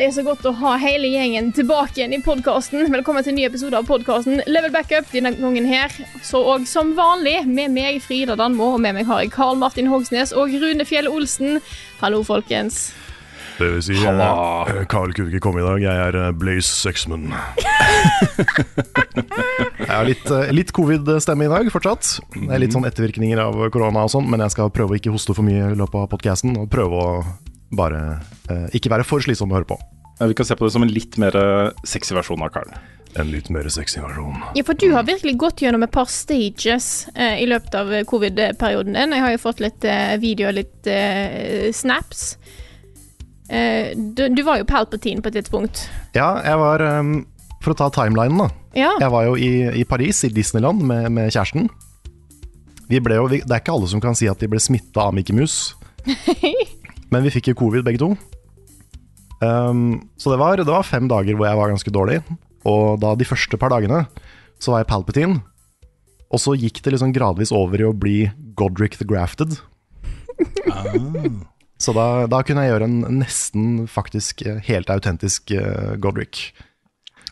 Det er så godt å ha hele gjengen tilbake igjen i podkasten. Velkommen til en ny episode av podkasten Level Backup. Denne gangen her, så og som vanlig, med meg Frida Danmo, og med meg har jeg Karl Martin Hogsnes og Rune Fjell Olsen. Hallo, folkens. Det vil si, eh, Carl kunne ikke komme i dag. Jeg er eh, Blaze Sexman. jeg har litt, eh, litt covid-stemme i dag fortsatt. Det er litt sånn ettervirkninger av korona og sånn, men jeg skal prøve å ikke hoste for mye i løpet av podkasten. Og prøve å bare eh, ikke være for slitsom å høre på. Ja, vi kan se på det som en litt mer eh, sexy versjon av Karl En litt mer sexy versjon. Ja, for du har virkelig gått gjennom et par stages eh, i løpet av eh, covid-perioden din. Jeg har jo fått litt eh, video og litt eh, snaps. Eh, du, du var jo Palpatine på et tidspunkt. Ja, jeg var um, For å ta timelinen, da. Ja. Jeg var jo i, i Paris, i Disneyland, med, med kjæresten. Vi ble jo, vi, det er ikke alle som kan si at de ble smitta av Mickey Mouse. Men vi fikk jo covid begge to. Um, så det var, det var fem dager hvor jeg var ganske dårlig. Og da de første par dagene så var jeg Palpatine. Og så gikk det liksom gradvis over i å bli Godric the Grafted. Så da, da kunne jeg gjøre en nesten faktisk eh, helt autentisk uh, Godric.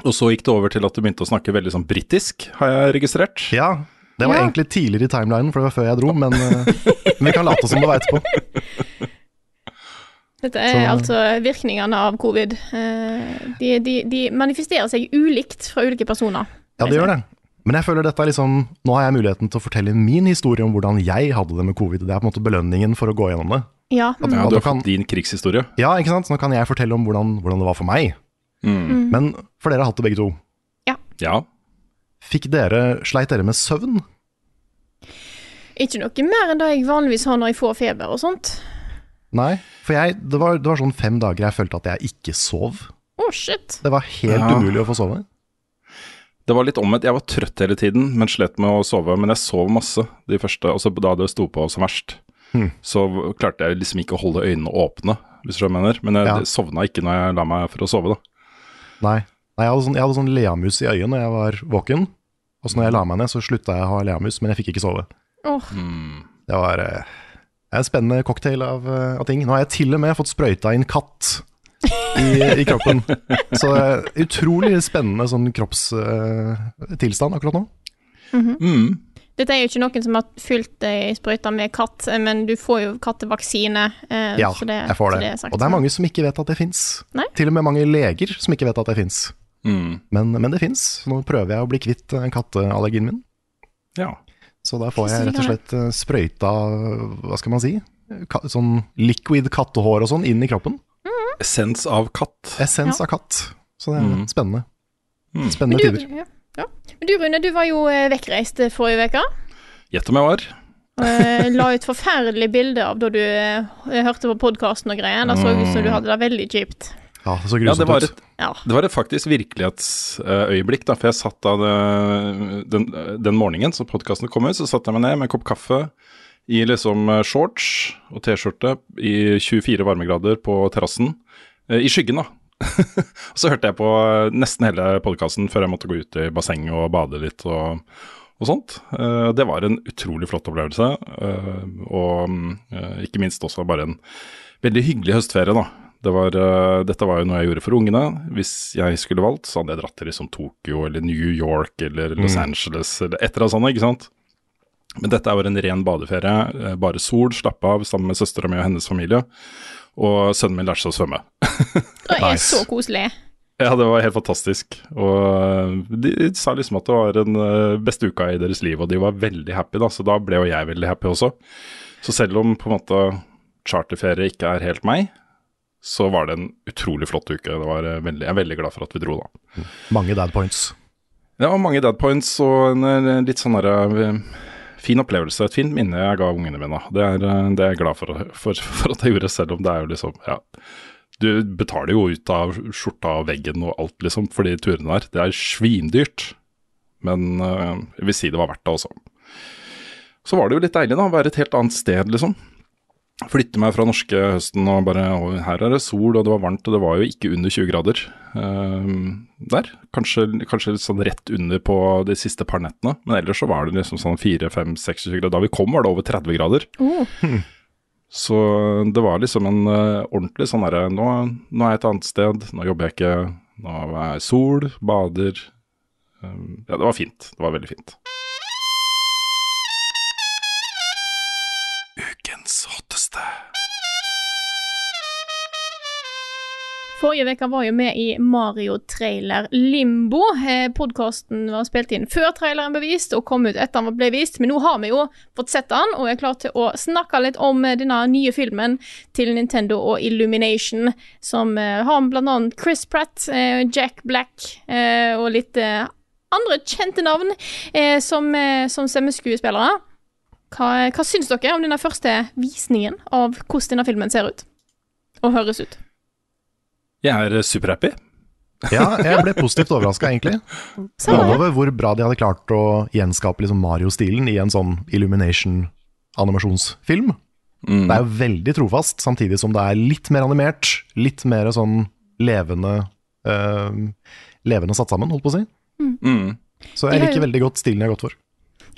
Og så gikk det over til at du begynte å snakke veldig sånn britisk, har jeg registrert. Ja, det var Ja. egentlig tidligere i timelinen, for det var før jeg dro, men eh, vi kan late som det var etterpå. Dette er Så- altså virkningene av covid. Eh, de, de, de manifesterer seg ulikt fra ulike personer. Ja, det gjør det. Men jeg føler dette er liksom Nå har jeg muligheten til å fortelle min historie om hvordan jeg hadde det med covid. Det er på en måte belønningen for å gå gjennom det. Ja. At- Ja, du har fått din krigshistorie. Ja, ikke sant? Så nå kan jeg fortelle om hvordan, hvordan det var for meg. Mm. Men for dere har hatt det begge to. Ja. Fikk dere, Sleit dere med søvn? Ikke noe mer enn det jeg vanligvis har når jeg får feber og sånt. Nei. For jeg, det, var, det var sånn fem dager jeg følte at jeg ikke sov. Oh, shit. Det var helt Ja. umulig å få sove. Det var litt omvendt. Jeg var trøtt hele tiden, men slet med å sove. Men jeg sov masse de første, altså da det sto på som verst. Hmm. Så klarte jeg liksom ikke å holde øynene åpne, hvis du skjønner hva jeg mener. Men jeg Ja. sovna ikke når jeg la meg for å sove, da. Nei. Nei jeg hadde sånn, jeg hadde sånn leamus i øyet når jeg var våken. Og så når jeg la meg ned, så slutta jeg å ha leamus, men jeg fikk ikke sove. Åh, Det var eh, en spennende cocktail av, eh, av ting. Nå har jeg til og med fått sprøyta inn katt i, i kroppen. Så eh, utrolig spennende sånn kroppstilstand akkurat nå. Mm. Dette er jo ikke noen som har fylt deg i sprøyta med katt, eh, men du får jo kattevaksine. Uh, Ja, så det, jeg får så det. er Og det er mange som ikke vet at det fins. Til og med mange leger som ikke vet at det fins. Mm. Men, men det fins. Nå prøver jeg å bli kvitt katteallergien min. Ja. Så da får jeg rett og slett eh, sprøyta, hva skal man si, Ka sånn liquid kattehår og sånn inn i kroppen. Essens av katt. Essens Ja. av katt. Så det er Mm. spennende. Mm. Spennende du, tider. ja, ja. Men du Rune, du var jo eh, vekkreist eh, forrige uke. Gjett om jeg var. Eh, la ut forferdelig bilde av da du hørte på podkasten og greier. Da så ut som du hadde det veldig kjipt. Ja, det så Ja, det var et, Ja. det var et faktisk virkelighetsøyeblikk, da. For jeg satt da den, den morgenen som podkasten kom ut, så satte jeg meg ned med en kopp kaffe i liksom eh, shorts og T-skjorte i 24 varmegrader på terrassen. eh, I skyggen, da. og så hørte jeg på eh, nesten hele podkasten før jeg måtte gå ut i bassenget og bade litt og, og sånt. Eh, Det var en utrolig flott opplevelse, eh, og eh, ikke minst også bare en veldig hyggelig høstferie, da. Det var, uh, dette var jo noe jeg gjorde for ungene. Hvis jeg skulle valgt, så hadde jeg dratt til liksom Tokyo eller New York eller Los Angeles eller et eller annet sånt, ikke sant. Men dette er jo en ren badeferie. eh, Bare sol, slappe av sammen med søstera mi og hennes familie. Og sønnen min lærte seg å svømme. Det er så koselig. Ja, det var helt fantastisk. Og de sa liksom at det var den eh, beste uka i deres liv, og de var veldig happy, da. Så da ble jo jeg veldig happy også. Så selv om på en måte charterferie ikke er helt meg, så var det en utrolig flott uke. Det var eh, veldig, jeg er veldig glad for at vi dro, da. Mange dad points. Ja, mange dad points og en litt sånn derre eh, fin opplevelse. Et fint minne jeg ga ungene mine. Det er, eh, det er jeg glad for, for, for at jeg gjorde, selv om det er jo liksom Ja. Du betaler jo ut av skjorta og veggen og alt, liksom, for de turene der. Det er svindyrt. Men jeg vil si det var verdt det, også. Så var det jo litt deilig, da. å Være et helt annet sted, liksom. Flytte meg fra norske høsten og bare og Her er det sol, og det var varmt, og det var jo ikke under 20 grader uh, der. Kanskje, kanskje litt sånn rett under på de siste par nettene, men ellers så var det liksom sånn 4-5-26 grader. Da vi kom, var det over 30 grader. Oh. Så det var liksom en uh, ordentlig sånn derre nå, nå er jeg et annet sted, nå jobber jeg ikke, nå er jeg sol, bader. Um, ja, det var fint. Det var veldig fint. Forrige uke var jo med i Mario-trailer Limbo. Eh, Podkasten var spilt inn før traileren ble vist, og kom ut etter den ble vist. Men nå har vi jo fått sett den, og er klar til å snakke litt om eh, denne nye filmen til Nintendo og Illumination, som eh, har annet Chris Pratt, eh, Jack Black eh, og litt andre kjente navn som, som stemmeskuespillere. Hva, hva syns dere om denne første visningen av hvordan denne filmen ser ut og høres ut? Jeg er eh, superhappy. Ja, jeg ble positivt overraska, egentlig. Både over hvor bra de hadde klart å gjenskape liksom Mario-stilen i en sånn Illumination-animasjonsfilm. Mm. Det er jo veldig trofast, samtidig som det er litt mer animert. Litt mer sånn levende eh, Levende satt sammen, holdt på å si. Mm. Så jeg liker veldig godt stilen de har gått for.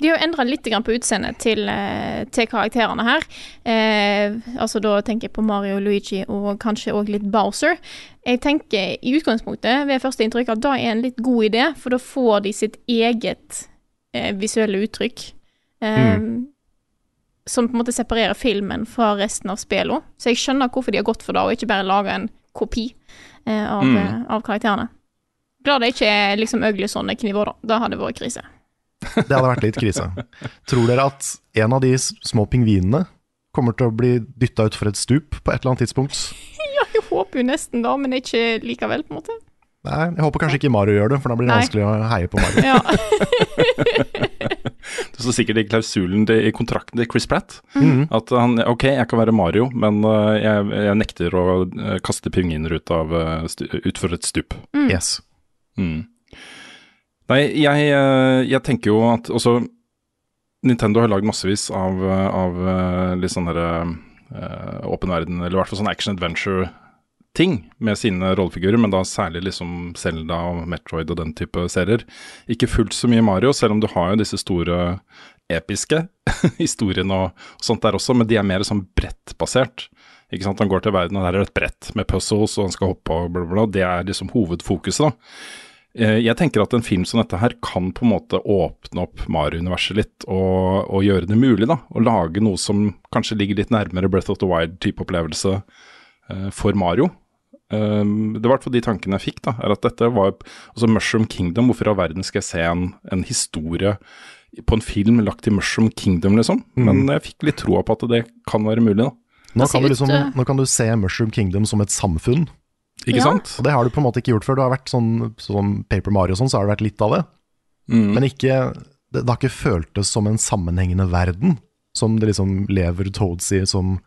De har jo endra litt på utseendet til, eh, til karakterene her. Eh, altså Da tenker jeg på Mario, Luigi og kanskje òg litt Bowser. Jeg tenker i utgangspunktet ved første inntrykk at det er en litt god idé, for da får de sitt eget eh, visuelle uttrykk. Eh, Som på en måte separerer filmen fra resten av spillene. Så jeg skjønner hvorfor de har gått for det, og ikke bare laga en kopi eh, av, Mm. eh, av karakterene. Glad det ikke er liksom Ugly Sonic-nivå, da. Det hadde vært krise. Det hadde vært litt krise. Tror dere at en av de små pingvinene kommer til å bli dytta utfor et stup på et eller annet tidspunkt? Ja, jeg håper jo nesten da, men ikke likevel, på en måte. Nei, jeg håper kanskje ikke Mario gjør det, for da blir det Nei. vanskelig å heie på Mario. Ja. Det står sikkert i klausulen til, i kontrakten til Chris Pratt mm. at han Ok, jeg kan være Mario, men uh, jeg, jeg nekter å uh, kaste pingviner ut av for utfor et stup. Yes. Mm. Nei, jeg, uh, jeg tenker jo at også Nintendo har lagd massevis av, uh, av uh, litt sånn derre åpen verden, eller i hvert fall sånn action adventure-ting med sine rollefigurer, men da særlig liksom Zelda og Metroid og den type serier. Ikke fullt så mye Mario, selv om du har jo disse store episke historiene og, og sånt der også, men de er mer sånn brettbasert. Ikke sant, Han går til verden, og der er et brett med puzzles, og han skal hoppe og bla, bla, bla. Det er liksom hovedfokuset, da. Eh, Jeg tenker at en film som dette her kan på en måte åpne opp Mario-universet litt, og, og gjøre det mulig, da. Å lage noe som kanskje ligger litt nærmere Breath of the Wild-type opplevelse eh, for Mario. Um, det var i hvert fall de tankene jeg fikk, da. Er at dette var Altså Mushroom Kingdom, hvorfor i all verden skal jeg se en, en historie på en film lagt i Mushroom Kingdom, liksom? Men jeg fikk litt troa på at det kan være mulig, da. Nå kan, du liksom, nå kan du se Mushroom Kingdom som et samfunn, Ikke Ja. sant? og det har du på en måte ikke gjort før. Du har vært sånn, sånn Paper Mario og sånn, så har det vært litt av det. Mm. Men ikke, det, det har ikke føltes som en sammenhengende verden, som det liksom lever Toads i, som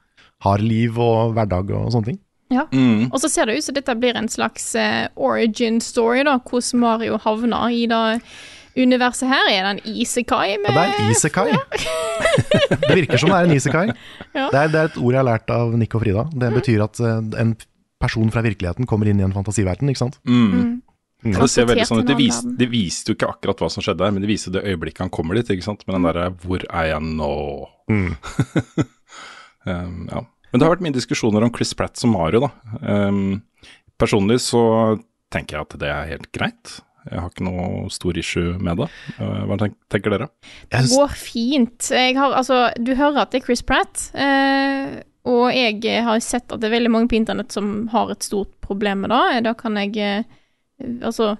har liv og hverdag og sånne ting. Ja. Mm. Og så ser det ut som dette blir en slags uh, origin story, da, hvordan Mario havna i det universet her. Er det en isekai Ja, det er isekai. det virker som det er en isekai. Ja. Det, er, det er et ord jeg har lært av Nick og Frida. Det betyr at eh, en person fra virkeligheten kommer inn i en fantasiverden, ikke sant? Mm. Mm. Det ser veldig sånn ut. Det, viste, det viste jo ikke akkurat hva som skjedde her, men det viste det øyeblikket han kommer dit, ikke sant. Med den derre 'hvor er jeg nå'? um, ja. Men det har vært mye diskusjoner om Chris Pratt som Mario, da. Um, personlig så tenker jeg at det er helt greit. Jeg har ikke noe stor issue med det. Uh, hva tenker dere? Det går fint. Jeg har, altså, du hører at det er Chris Pratt, eh, og jeg har sett at det er veldig mange på internett som har et stort problem med det. Da kan jeg eh, Altså,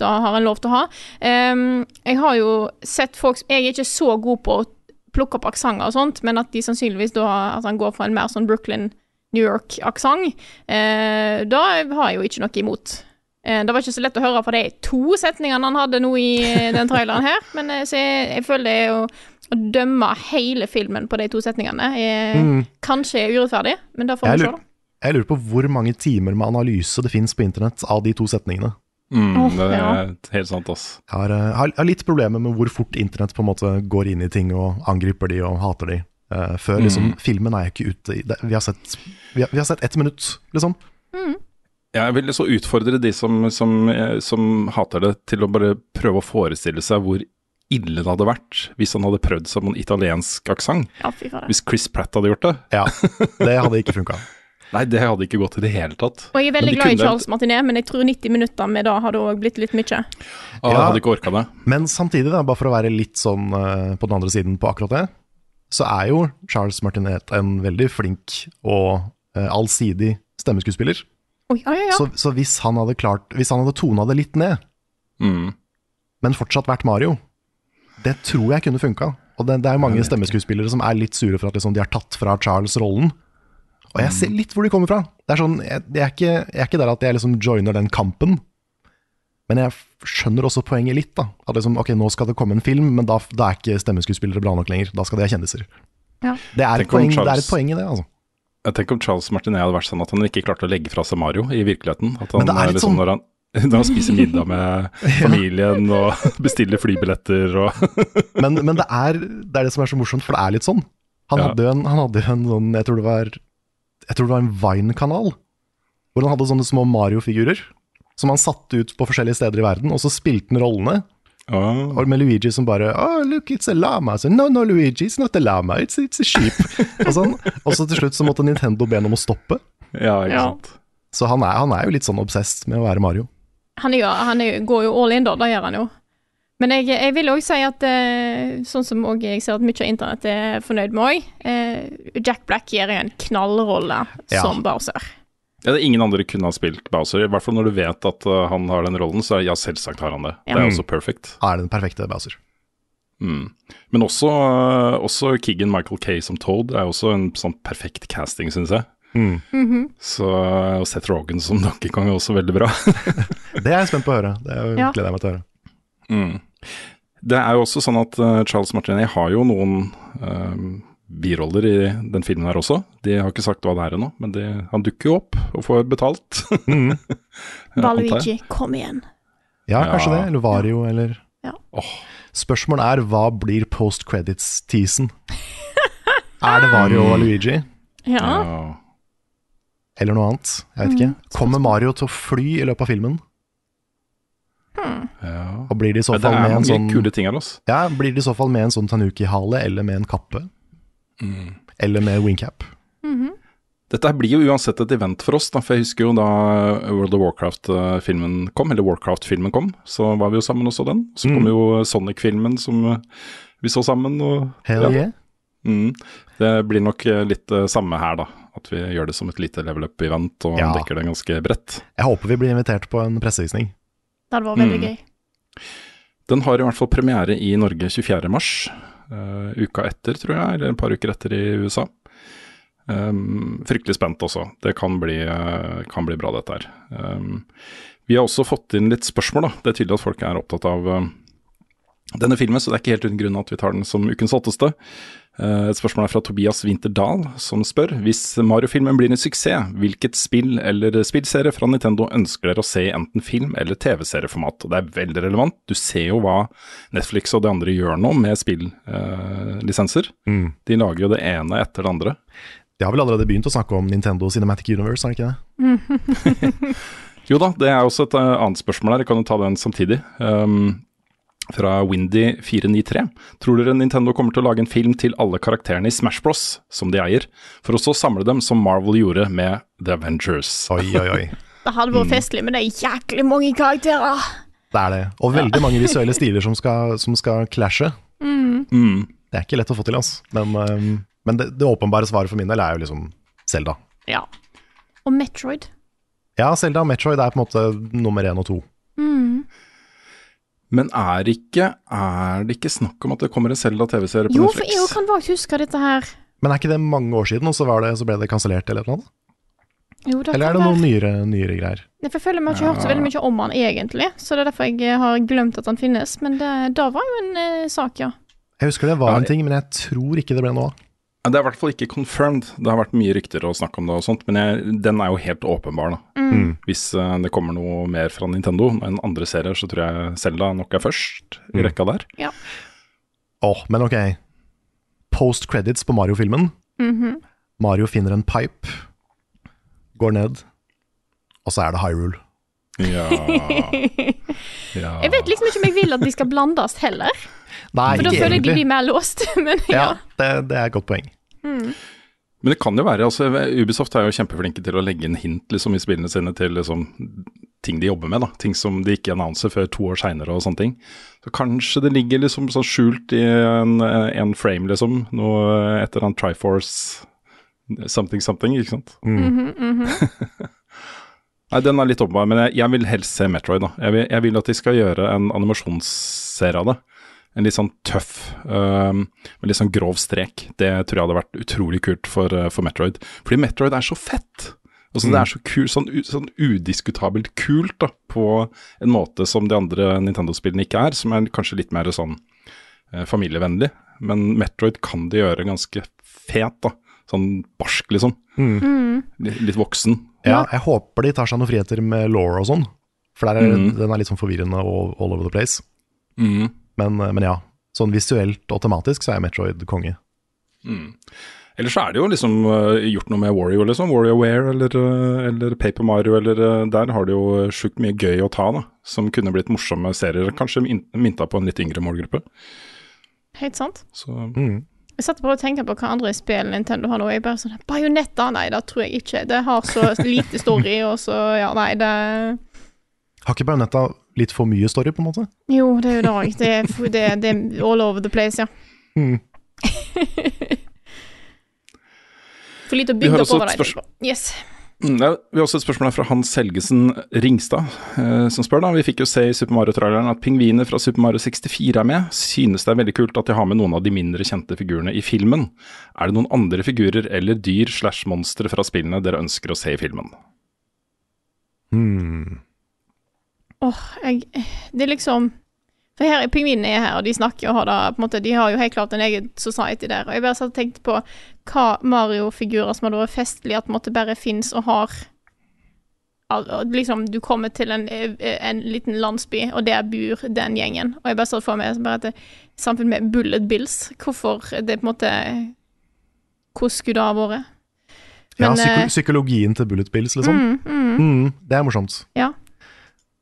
da har en lov til å ha. Um, jeg har jo sett folk Jeg er ikke så god på å plukke opp aksenter og sånt, men at de sannsynligvis da At han går for en mer sånn Brooklyn, New York-aksent, uh, da har jeg jo ikke noe imot. Eh, det var ikke så lett å høre fra de to setningene han hadde nå i eh, den traileren her, men eh, så jeg, jeg føler det å, å dømme hele filmen på de to setningene er kanskje urettferdig, men det får vi se, da. jeg lurer på hvor mange timer med analyse det fins på internett av de to setningene. Mm, det ja. er helt sant, ass. Jeg har, eh, har, har litt problemer med hvor fort internett på en måte går inn i ting og angriper de og hater de. Uh, før liksom, filmen er jo ikke ute i det, vi, har sett, vi, har, vi har sett ett minutt, liksom. Jeg vil så utfordre de som, som, eh, som hater det, til å bare prøve å forestille seg hvor ille det hadde vært hvis han hadde prøvd seg på en italiensk aksent. Ja. Hvis Chris Pratt hadde gjort det. Ja, det hadde ikke funka. Nei, det hadde ikke gått i det hele tatt. Og jeg er veldig glad i kunne- Charles Martinet, men jeg tror 90 minutter med da hadde òg blitt litt mye. Ja, Jeg hadde ikke orka det. Men samtidig, da, bare for å være litt sånn eh, på den andre siden på akkurat det, så er jo Charles Martinet en veldig flink og eh, allsidig stemmeskuespiller. Oh, ja, ja, ja. Så, så hvis han hadde klart Hvis han hadde tona det litt ned, Mm. men fortsatt vært Mario, det tror jeg kunne funka. Og det, det er mange stemmeskuespillere som er litt sure for at liksom, de har tatt fra Charles-rollen. Og jeg ser litt hvor de kommer fra. Det er sånn, jeg, jeg, er ikke, jeg er ikke der at jeg liksom joiner den kampen. Men jeg skjønner også poenget litt. da At liksom, ok, Nå skal det komme en film, men da, da er ikke stemmeskuespillere bra nok lenger. Da skal de ha kjendiser. Ja. Det, er poeng, det er et poeng i det, altså. Jeg tenker om Charles Martinet hadde vært sånn at han ikke klarte å legge fra seg Mario i virkeligheten. At han, Men det er litt liksom, sånn- når, han, når han spiser middag med familien og bestiller flybilletter og Men, men det, er, det er det som er så morsomt, for det er litt sånn. Han Ja. hadde jo en, han hadde en sånn, jeg tror det var Jeg tror det var en Vine-kanal, hvor han hadde sånne små Mario-figurer. Som han satte ut på forskjellige steder i verden, og så spilte han rollene. Oh. Og med Luigi som bare Oh, look, it's a llama. Så, no, no, Luigi, it's not a llama, it's, it's a sheep. og, sånn. og så til slutt så måtte Nintendo be ham om å stoppe. Ja, ikke Ja. sant. Så han er, han er jo litt sånn obsess med å være Mario. Han, jo, han jo- går jo all in, da. Det gjør han jo. Men jeg, jeg vil òg si at eh, sånn som jeg ser at mye av internett er fornøyd med òg, eh, Jack Black gir en knallrolle Ja. som Bowser. Ja, det er ingen andre kunne ha spilt Bowser. I hvert fall når du vet at uh, han har den rollen, så ja, selvsagt har han det. Ja. Det er også perfect. Er den perfekte Bowser. Mm. Men også, også Kiggan Michael Kay som Toad er også en sånn perfekt casting, syns jeg. Mhm. Så uh, og Seth Rogan som Donkey Kong er også veldig bra. Det er jeg spent på å høre. Det er- Ja. gleder jeg meg til å høre. Mm. Det er jo også sånn at uh, Charles Martinet har jo noen uh, biroller i den filmen her også. De har ikke sagt hva det er ennå, men de, han dukker jo opp og får betalt. Mm. Valuigi, kom igjen. Ja, kanskje Ja. det. Eller Vario, eller Ja. Oh. Spørsmålet er hva blir post credits-teasen? er det Vario og Luigi, Ja. Ja. Eller noe annet? Jeg vet ikke. Kommer Mario til å fly i løpet av filmen? Ja. Og blir det i så fall med en sånn kule ting. Ja, blir det i så fall med en sånn tanuki-hale, eller med en kappe? Mm. Eller med wingcap? Dette blir jo uansett et event for oss, da, for jeg husker jo da World of Warcraft-filmen kom, eller Warcraft-filmen kom, så var vi jo sammen og så den. Så kom Mm. jo Sonic-filmen som eh, vi så sammen. Og, Hell ja. yeah. Mm. Det blir nok eh, litt det samme her, da. At vi gjør det som et lite level up-event og Ja. dekker det ganske bredt. Jeg håper vi blir invitert på en pressevisning. Det hadde vært veldig Mm. gøy. Den har i hvert fall premiere i Norge 24. mars. eh, uka etter, tror jeg, eller et par uker etter i USA. Um, fryktelig spent også. Det kan bli, uh, kan bli bra, dette her. Um, vi har også fått inn litt spørsmål, da. Det er tydelig at folk er opptatt av eh, denne filmen, så det er ikke helt uten grunn at vi tar den som ukens hotteste. Eh, et spørsmål er fra Tobias Winterdal, som spør hvis Mario-filmen blir en suksess, hvilket spill eller spillserie fra Nintendo ønsker dere å se i enten film- eller TV-serieformat? Og Det er veldig relevant. Du ser jo hva Netflix og de andre gjør nå med spillisenser. Mm. De lager jo det ene etter det andre. De har vel allerede begynt å snakke om Nintendo Cinematic Universe, har de ikke det? Jo da, det er også et eh, annet spørsmål her, jeg kan jo ta den samtidig. Um, fra Windy493. Tror dere Nintendo kommer til å lage en film til alle karakterene i Smash Bros, som de eier, for å så samle dem som Marvel gjorde med The Avengers? Oi, oi, oi. Det hadde vært festlig, men det er jæklig mange karakterer. Det er det. Og veldig mange visuelle stiler som skal, som skal clashe. Mm. Det er ikke lett å få til, altså. Men, um, men det, det åpenbare svaret for min del er jo liksom Zelda. Ja. Og Metroid. Ja, Zelda og Metroid er på en måte nummer én og to. Men er, ikke, er det ikke snakk om at det kommer en Selda TV-serie på Jo, for Netflix? jeg kan vagt huske dette her. Men er ikke det mange år siden, og så, var det, så ble det kansellert eller noe? Jo, det Eller er det noen nyere, nyere greier? Jeg føler vi har ikke hørt så veldig mye om han egentlig, så det er derfor jeg eh, har glemt at han finnes. Men det, da var jo en eh, sak, ja. Jeg husker det var Ja, en ting, men jeg tror ikke det ble noe av. Ja, Det er i hvert fall ikke confirmed. Det har vært mye rykter og snakk om det og sånt, men jeg, den er jo helt åpenbar, da. Mm. Hvis uh, det kommer noe mer fra Nintendo enn andre serier, så tror jeg Zelda nok er først i Mm. rekka der. Åh, men ok. Post credits på Mario-filmen. Mhm. Mario finner en pipe, går ned, og så er det Hyrule. Ja. ja. Jeg vet liksom ikke om jeg vil at de skal blandes heller, Nei, for da føler jeg de blir mer låst. Men ja. Ja, det, det er et godt poeng. Men det kan jo være, altså Ubisoft er jo kjempeflinke til å legge inn hint liksom, i spillene sine til liksom, ting de jobber med. da, Ting som de ikke annonser før to år seinere og sånne ting. Så kanskje det ligger liksom sånn skjult i en, en frame, liksom. Noe etter en Triforce something something, ikke sant. Nei, den er litt åpenbar, men jeg, jeg vil helst se Metroid, da. Jeg vil, jeg vil at de skal gjøre en animasjonsserie av det. En litt sånn tøff, øhm, med litt sånn grov strek. Det tror jeg hadde vært utrolig kult for, øh, for Metroid. Fordi Metroid er så fett! Altså, Det er så kult, sånn, sånn udiskutabelt kult, da, på en måte som de andre Nintendo-spillene ikke er, som er kanskje litt mer sånn eh, familievennlig. Men Metroid kan de gjøre ganske fet, da. Sånn barsk, liksom. Litt, litt voksen. Ja, jeg håper de tar seg noen friheter med law og sånn, for der er, mm. den er litt sånn forvirrende og all over the place. Mm. Men, men ja, sånn visuelt og tematisk så er Metroid konge. Ellers så er det jo liksom uh, gjort noe med Wario, liksom. WarioWare eller, øh, eller Paper Mario, eller uh, Der har det jo sjukt mye gøy å ta, da. Som kunne blitt morsomme serier. Kanskje mynta på en litt yngre målgruppe. Helt sant. Så Mm. Jeg satt bare og tenkte på hva andre spill Nintendo har nå. Jeg bare sånn Bajonetta? Nei, det tror jeg ikke. Det har så lite story, og så Ja, nei, det Har ikke Bajonetta litt for mye story, på en måte? Jo, det er jo det òg. Det, er- det, det er all over the place, ja. Mm. For lite å Vi har bygge også opp over spørsmål. Yes. Mm, Vi har også et spørsmål her fra Hans Helgesen Ringstad, eh, som spør da. Vi fikk jo se i Super Mario-traileren at pingviner fra Super Mario 64 er med. Synes det er veldig kult at de har med noen av de mindre kjente figurene i filmen. Er det noen andre figurer eller dyr slash monstre fra spillene dere ønsker å se i filmen? Hmm. Åh, jeg Det er liksom For her er pingvinene er her, og de snakker og har det på en måte De har jo helt klart en egen society der. Og jeg bare satt og tenkte på hva Mario-figurer som hadde vært festlig at måtte bare fins og har Liksom, du kommer til en, en liten landsby, og der bor den gjengen. Og jeg bare satt for meg bare at det, med Bullet Bills, hvorfor det på en måte Hvordan skulle det ha vært? Ja, Men, psyko eh, psykologien til Bullet Bills, liksom. Mm, mm, Mm, det er morsomt. ja.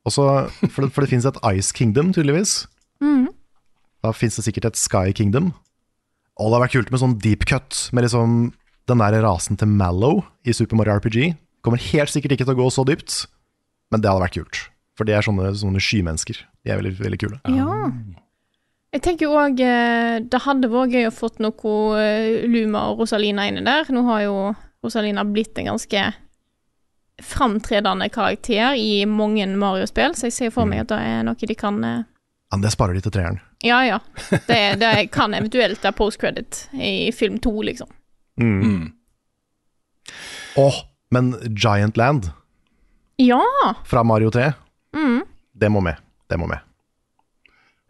Og så- for, det, for det finnes et Ice Kingdom, tydeligvis. Mm. Da finnes det sikkert et Sky Kingdom. Og det har vært kult med sånn deep cut, med liksom den der rasen til Mallow i Super Mario RPG. Kommer helt sikkert ikke til å gå så dypt, men det hadde vært kult. For de er sånne, sånne skymennesker. De er veldig, veldig kule. Ja. Jeg tenker òg det hadde vært gøy å fått noe eh, Luma og Rosalina inni der. Nå har jo Rosalina blitt en ganske framtredende karakter i mange Mario-spill, så jeg ser for meg at det er noe de kan eh, Ja, det sparer de til treeren. Ja, ja. Det, det kan eventuelt være post-credit i film to, liksom. Mm. Åh, men Giant Land Ja! fra Mario 3, Mm. det må med. Det må med.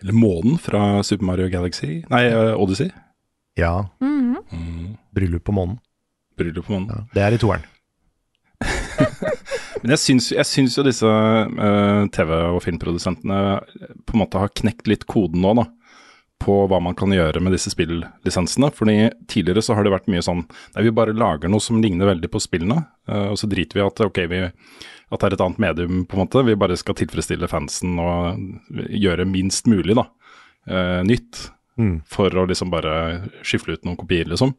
Eller månen fra Super Mario Galaxy Nei, eh, Odyssey. Ja, Mhm. bryllup på månen. Bryllup på månen. Ja, det er i toeren. Men jeg syns, jeg syns jo disse uh, TV- og filmprodusentene på en måte har knekt litt koden nå, da. På hva man kan gjøre med disse spillisensene. Fordi tidligere så har det vært mye sånn Nei, vi bare lager noe som ligner veldig på spillene, Uh, og så driter vi i at ok, vi at det er et annet medium, på en måte. Vi bare skal tilfredsstille fansen og gjøre minst mulig, da. uh, nytt. Mm. For å liksom bare skyfle ut noen kopier, liksom.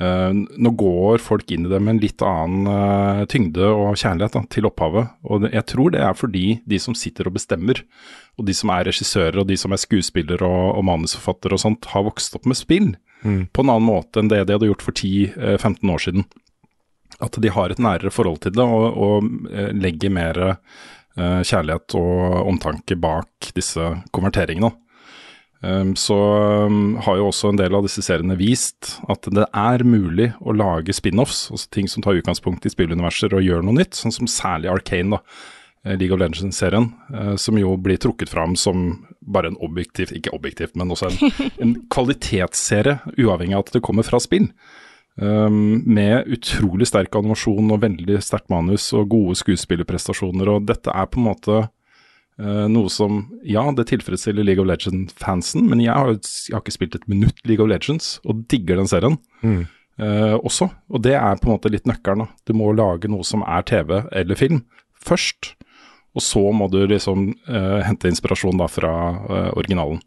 Eh, nå går folk inn i det med en litt annen eh, tyngde og kjærlighet da, til opphavet. Og jeg tror det er fordi de som sitter og bestemmer, og de som er regissører og de som er skuespillere og, og manusforfattere og sånt, har vokst opp med spill på en annen måte enn det de hadde gjort for 10-15 år siden. At de har et nærere forhold til det og, og eh, legger mer eh, kjærlighet og omtanke bak disse konverteringene. Um, så um, har jo også en del av disse seriene vist at det er mulig å lage spin-offs, altså ting som tar utgangspunkt i spilluniverser og gjør noe nytt, sånn som særlig Arcane, da. eh, League of Legends-serien, eh, som jo blir trukket fram som bare en objektiv, ikke objektivt, men også en, en kvalitetsserie, uavhengig av at det kommer fra spill. Um, med utrolig sterk animasjon og veldig sterkt manus og gode skuespillerprestasjoner. Og dette er på en måte noe som Ja, det tilfredsstiller League of Legends-fansen, men jeg har, jeg har ikke spilt et minutt League of Legends og digger den serien eh, også. Og det er på en måte litt nøkkelen. Du må lage noe som er TV eller film først. Og så må du liksom eh, hente inspirasjon da fra eh, originalen.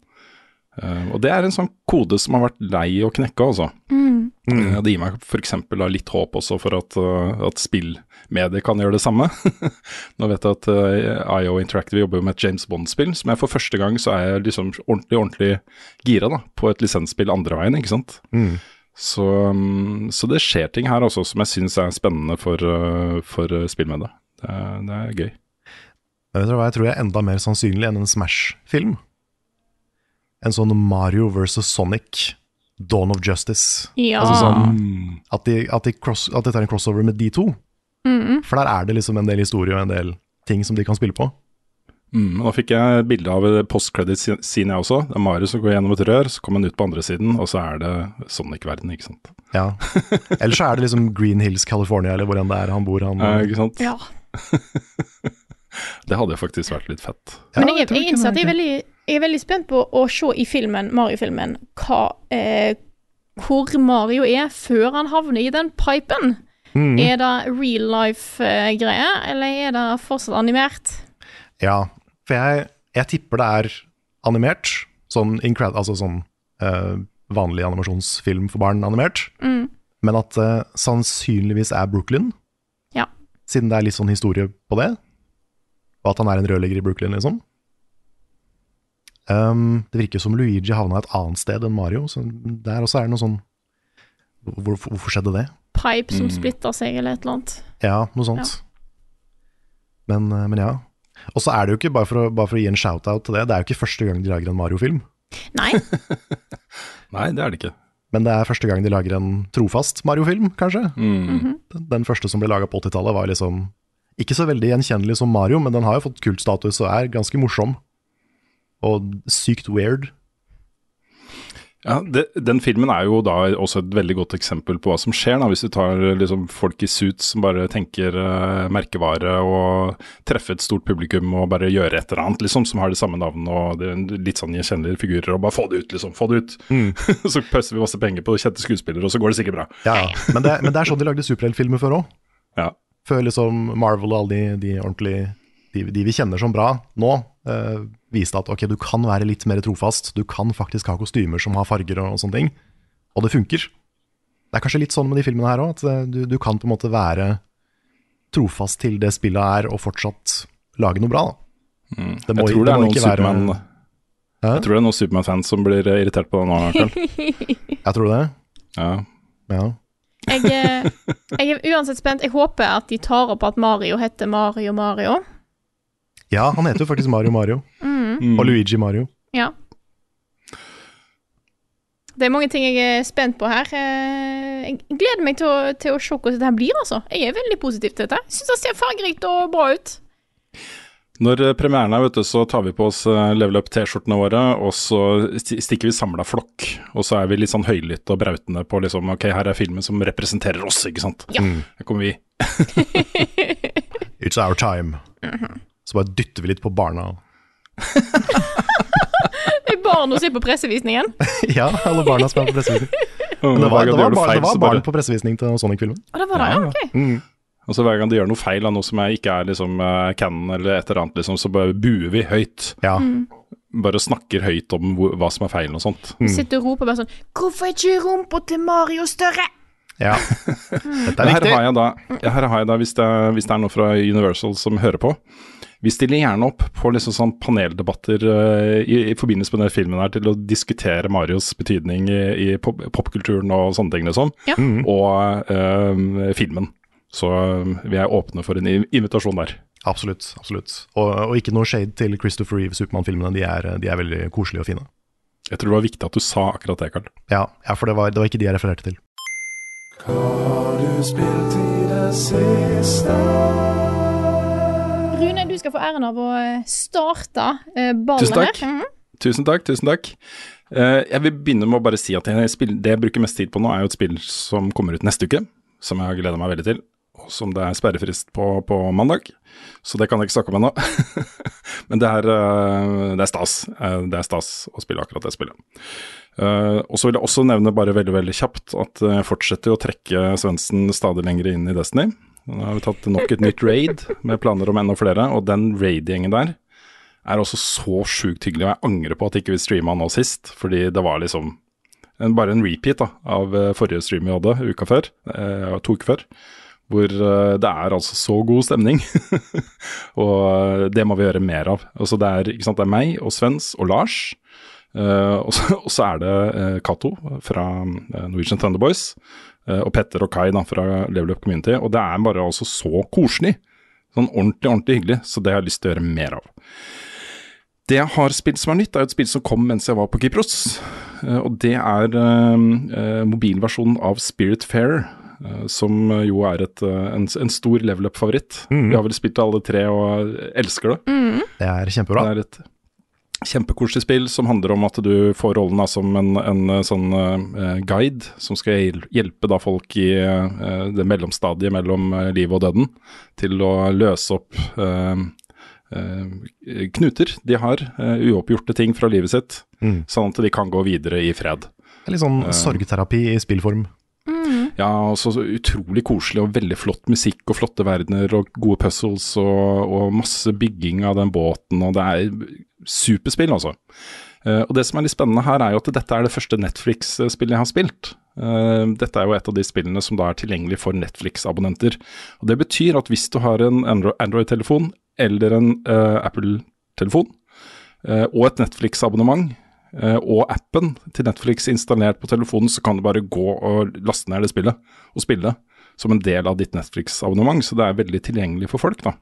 Eh, og det er en sånn kode som har vært lei å knekke, altså. Mm. Det gir meg f.eks. litt håp også for at, uh, at spillmedier kan gjøre det samme. Nå vet jeg at uh, IO Interactive jobber jo med et James Bond-spill, som jeg for første gang så er jeg liksom ordentlig, ordentlig gira da, på et lisensspill andre veien, ikke sant. Så, um, så det skjer ting her også som jeg syns er spennende for, uh, for spillmediet. Det, det er gøy. Vet dere hva jeg tror er enda mer sannsynlig enn en Smash-film? En sånn Mario versus Sonic, Dawn of Justice. Ja. Altså sånn at de, at, de cross, at de tar en crossover med de to. For der er det liksom en del historie og en del ting som de kan spille på. Mm, nå fikk jeg bilde av post-credit-scene jeg også. Det er Mario som går gjennom et rør, så kommer han ut på andre siden, og så er det Sonic-verden, ikke sant. Ja. Ellers så er det liksom Green Hills, California, eller hvor enn det er han bor. Han, Eh, ikke sant? ja. Det hadde faktisk vært litt fett. Men jeg, jeg, jeg innser at det jeg er veldig, jeg er veldig spent på å se i filmen, Mario-filmen, eh, Hvor Mario er før han havner i den pipen. Mm. Er det real life-greie, eller er det fortsatt animert? Ja, for jeg, jeg tipper det er animert. Sånn, incred, altså sånn eh, vanlig animasjonsfilm for barn animert. Mm. Men at det sannsynligvis er Brooklyn, Ja. siden det er litt sånn historie på det. Og at han er en rørlegger i Brooklyn, liksom. Um, det virker som Luigi havna et annet sted enn Mario, så der også er det noe sånn hvor, Hvorfor skjedde det? Pipe som splitter seg, eller et eller annet. Ja, noe sånt. Men, eh, men ja. Og så er det jo ikke, bare for, å, bare for å gi en shout-out til det, det er jo ikke første gang de lager en Mario-film. Nei, Nei, det er det ikke. Men det er første gang de lager en trofast Mario-film, kanskje. Mm. Den, den første som ble laga på 80-tallet, var liksom ikke så veldig gjenkjennelig som Mario, men den har jo fått kultstatus og er ganske morsom. Og sykt weird. Ja, det, Den filmen er jo da også et veldig godt eksempel på hva som skjer, da, hvis du tar liksom, folk i suits som bare tenker uh, merkevare og treffer et stort publikum og bare gjøre et eller annet liksom, som har det samme navnet og det er litt sånn gjenkjennelige figurer, og bare få det ut, liksom. Få det ut. så pøser vi masse penger på kjente skuespillere, og så går det sikkert bra. Ja, ja. men, det, men det er sånn de lagde superheltfilmer før òg. Ja. Før liksom Marvel og alle de, de ordentlige de, de vi kjenner som bra nå, eh, viste at ok, du kan være litt mer trofast. Du kan faktisk ha kostymer som har farger og, og sånne ting. Og det funker. Det er kanskje litt sånn med de filmene her òg, at eh, du, du kan på en måte være trofast til det spillet er, og fortsatt lage noe bra. Da. Det må, Jeg tror det er noen ikke være- Superman Hæ? Jeg tror det er noen Superman-fans som blir eh, irritert på det nå, Karl. Jeg tror det. Ja. Ja. jeg, jeg er uansett spent. Jeg håper at de tar opp at Mario heter Mario Mario. Ja, han heter jo faktisk Mario Mario. Mm. Og Luigi Mario. Ja. Det er mange ting jeg er spent på her. Eh, Jeg gleder meg til å, til å se hvordan dette blir, altså. Jeg er veldig positiv til dette. Syns det ser fargerikt og bra ut. Når eh, premieren er, vet du, så tar vi på oss eh, level up-T-skjortene våre, og så stikker vi samla flokk. Og så er vi litt sånn høylytte og brautende på liksom Ok, her er filmen som representerer oss, ikke sant. Ja. Her kommer vi. It's our time. Så bare dytter vi litt på barna. Det er barn å se på pressevisningen. ja, alle barna som er på pressevisning. Og Det var, det var, det var, det var så barn på pressevisning til Sonic-filmen. Og det var det, ja, Ja, ok. Og så hver gang de gjør noe feil av noe som jeg ikke er liksom uh, canon eller et eller annet, liksom, så bare buer vi høyt. Ja. Bare snakker høyt om hva som er feilen og sånt. Mm. sitter og roper bare sånn Hvorfor er ikke rumpa til Mario større? ja. Dette er er her viktig. har jeg da, har jeg da hvis, det, er- hvis det er noe fra Universal som hører på Vi stiller gjerne opp på liksom sånn paneldebatter uh, i, i forbindelse med denne filmen her til å diskutere Marios betydning i, i pop, popkulturen og sånne ting, liksom. Ja. Og uh, filmen. Så eh, vi er åpne for en invitasjon der. Absolutt. absolutt. Og, og ikke noe shade til Christopher Reeve Supermann-filmene. De, er- de er veldig koselige og fine. Jeg tror det var viktig at du sa akkurat det, Karl. Ja, ja for det var, det var ikke de jeg refererte til. Rune, du skal få æren av å eh, starte ballet ballen Tusen takk. her. Mhm. Tusen takk, tusen takk. Eh, jeg vil begynne med å bare si at jeg det jeg bruker mest tid på nå, er jo et spill som kommer ut neste uke, som jeg har gleda meg veldig til, og som det er sperrefrist på på mandag. Så det kan jeg ikke snakke om ennå. Men det er, eh, det er stas. Eh, Det er stas å spille akkurat det spillet. Uh, og så vil jeg også nevne bare veldig veldig kjapt at jeg fortsetter å trekke Svendsen stadig lenger inn i Destiny. Nå har vi tatt nok et nytt raid med planer om enda flere, og den raid-gjengen der er også så sjukt hyggelig. Og jeg angrer på at ikke vi streama nå sist, fordi det var liksom en, bare en repeat da, av eh, forrige stream vi hadde uka før, eh, to uker før. Hvor eh, det er altså så god stemning. og eh, det må vi gjøre mer av. Altså det, er, sant, det er meg og Svens og Lars. eh, og, så, er det eh, Cato fra Norwegian Thunderboys. Og Petter og Kai da, fra Level Up Community. Og det er bare altså så koselig. Sånn ordentlig, ordentlig hyggelig. Så det har jeg lyst til å gjøre mer av. Det jeg har spilt som er nytt, er jo et spill som kom mens jeg var på Kypros. Eh, Og det er eh, eh, mobilversjonen av Spirit Fair, eh, som jo er et, eh, en, en stor level up-favoritt. Vi har vel spilt alle tre og elsker det. Det er kjempebra. Det er et kjempekoselig spill som handler om at du får rollen da, som en, en eh, sånn uh, guide som skal hjelpe da folk i uh, det mellomstadiet mellom livet og døden til å løse opp uh, eh, knuter de har, uoppgjorte ting fra livet sitt, Mm. sånn at de kan gå videre i fred. Det er litt sånn sorgterapi i spillform. Ja, og så utrolig koselig og veldig flott musikk og flotte verdener og gode puzzles og, og masse bygging av den båten, og det er superspill, altså. Uh, og det som er litt spennende her, er jo at dette er det første Netflix-spillet jeg har spilt. Uh, dette er jo et av de spillene som da er tilgjengelig for Netflix-abonnenter. Og Det betyr at hvis du har en Android-telefon eller en uh, Apple-telefon, og et Netflix-abonnement, og appen til Netflix installert på telefonen, så kan du bare gå og laste ned det spillet og spille som en del av ditt Netflix-abonnement. Så det er veldig tilgjengelig for folk, da.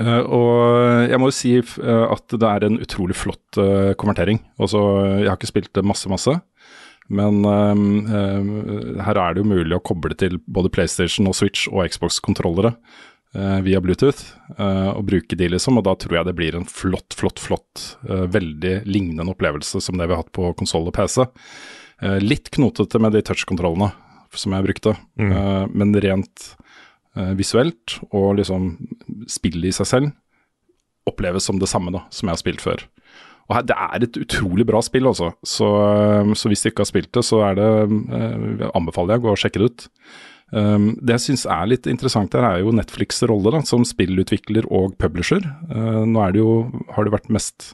Uh, og jeg må jo si uh, at det er en utrolig flott uh, konvertering. Altså, jeg har ikke spilt det masse, masse. Men eh, eh, her er det jo mulig å koble til både PlayStation og Switch og Xbox-kontrollere eh, via Bluetooth, eh, og bruke de, liksom. Og da tror jeg det blir en flott, flott, flott, eh, veldig lignende opplevelse som det vi har hatt på konsoll og PC. Eh, litt knotete med de touch-kontrollene som jeg brukte, eh, men rent eh, visuelt og liksom spillet i seg selv oppleves som det samme da, som jeg har spilt før. Og her, Det er et utrolig bra spill, altså. Så, eh, så hvis du ikke har spilt det, så er det, eh, anbefaler jeg å gå og sjekke det ut. Um, det jeg syns er litt interessant her, er jo Netflix' rolle da, som spillutvikler og publisher. Uh, nå det jo, har det vært mest,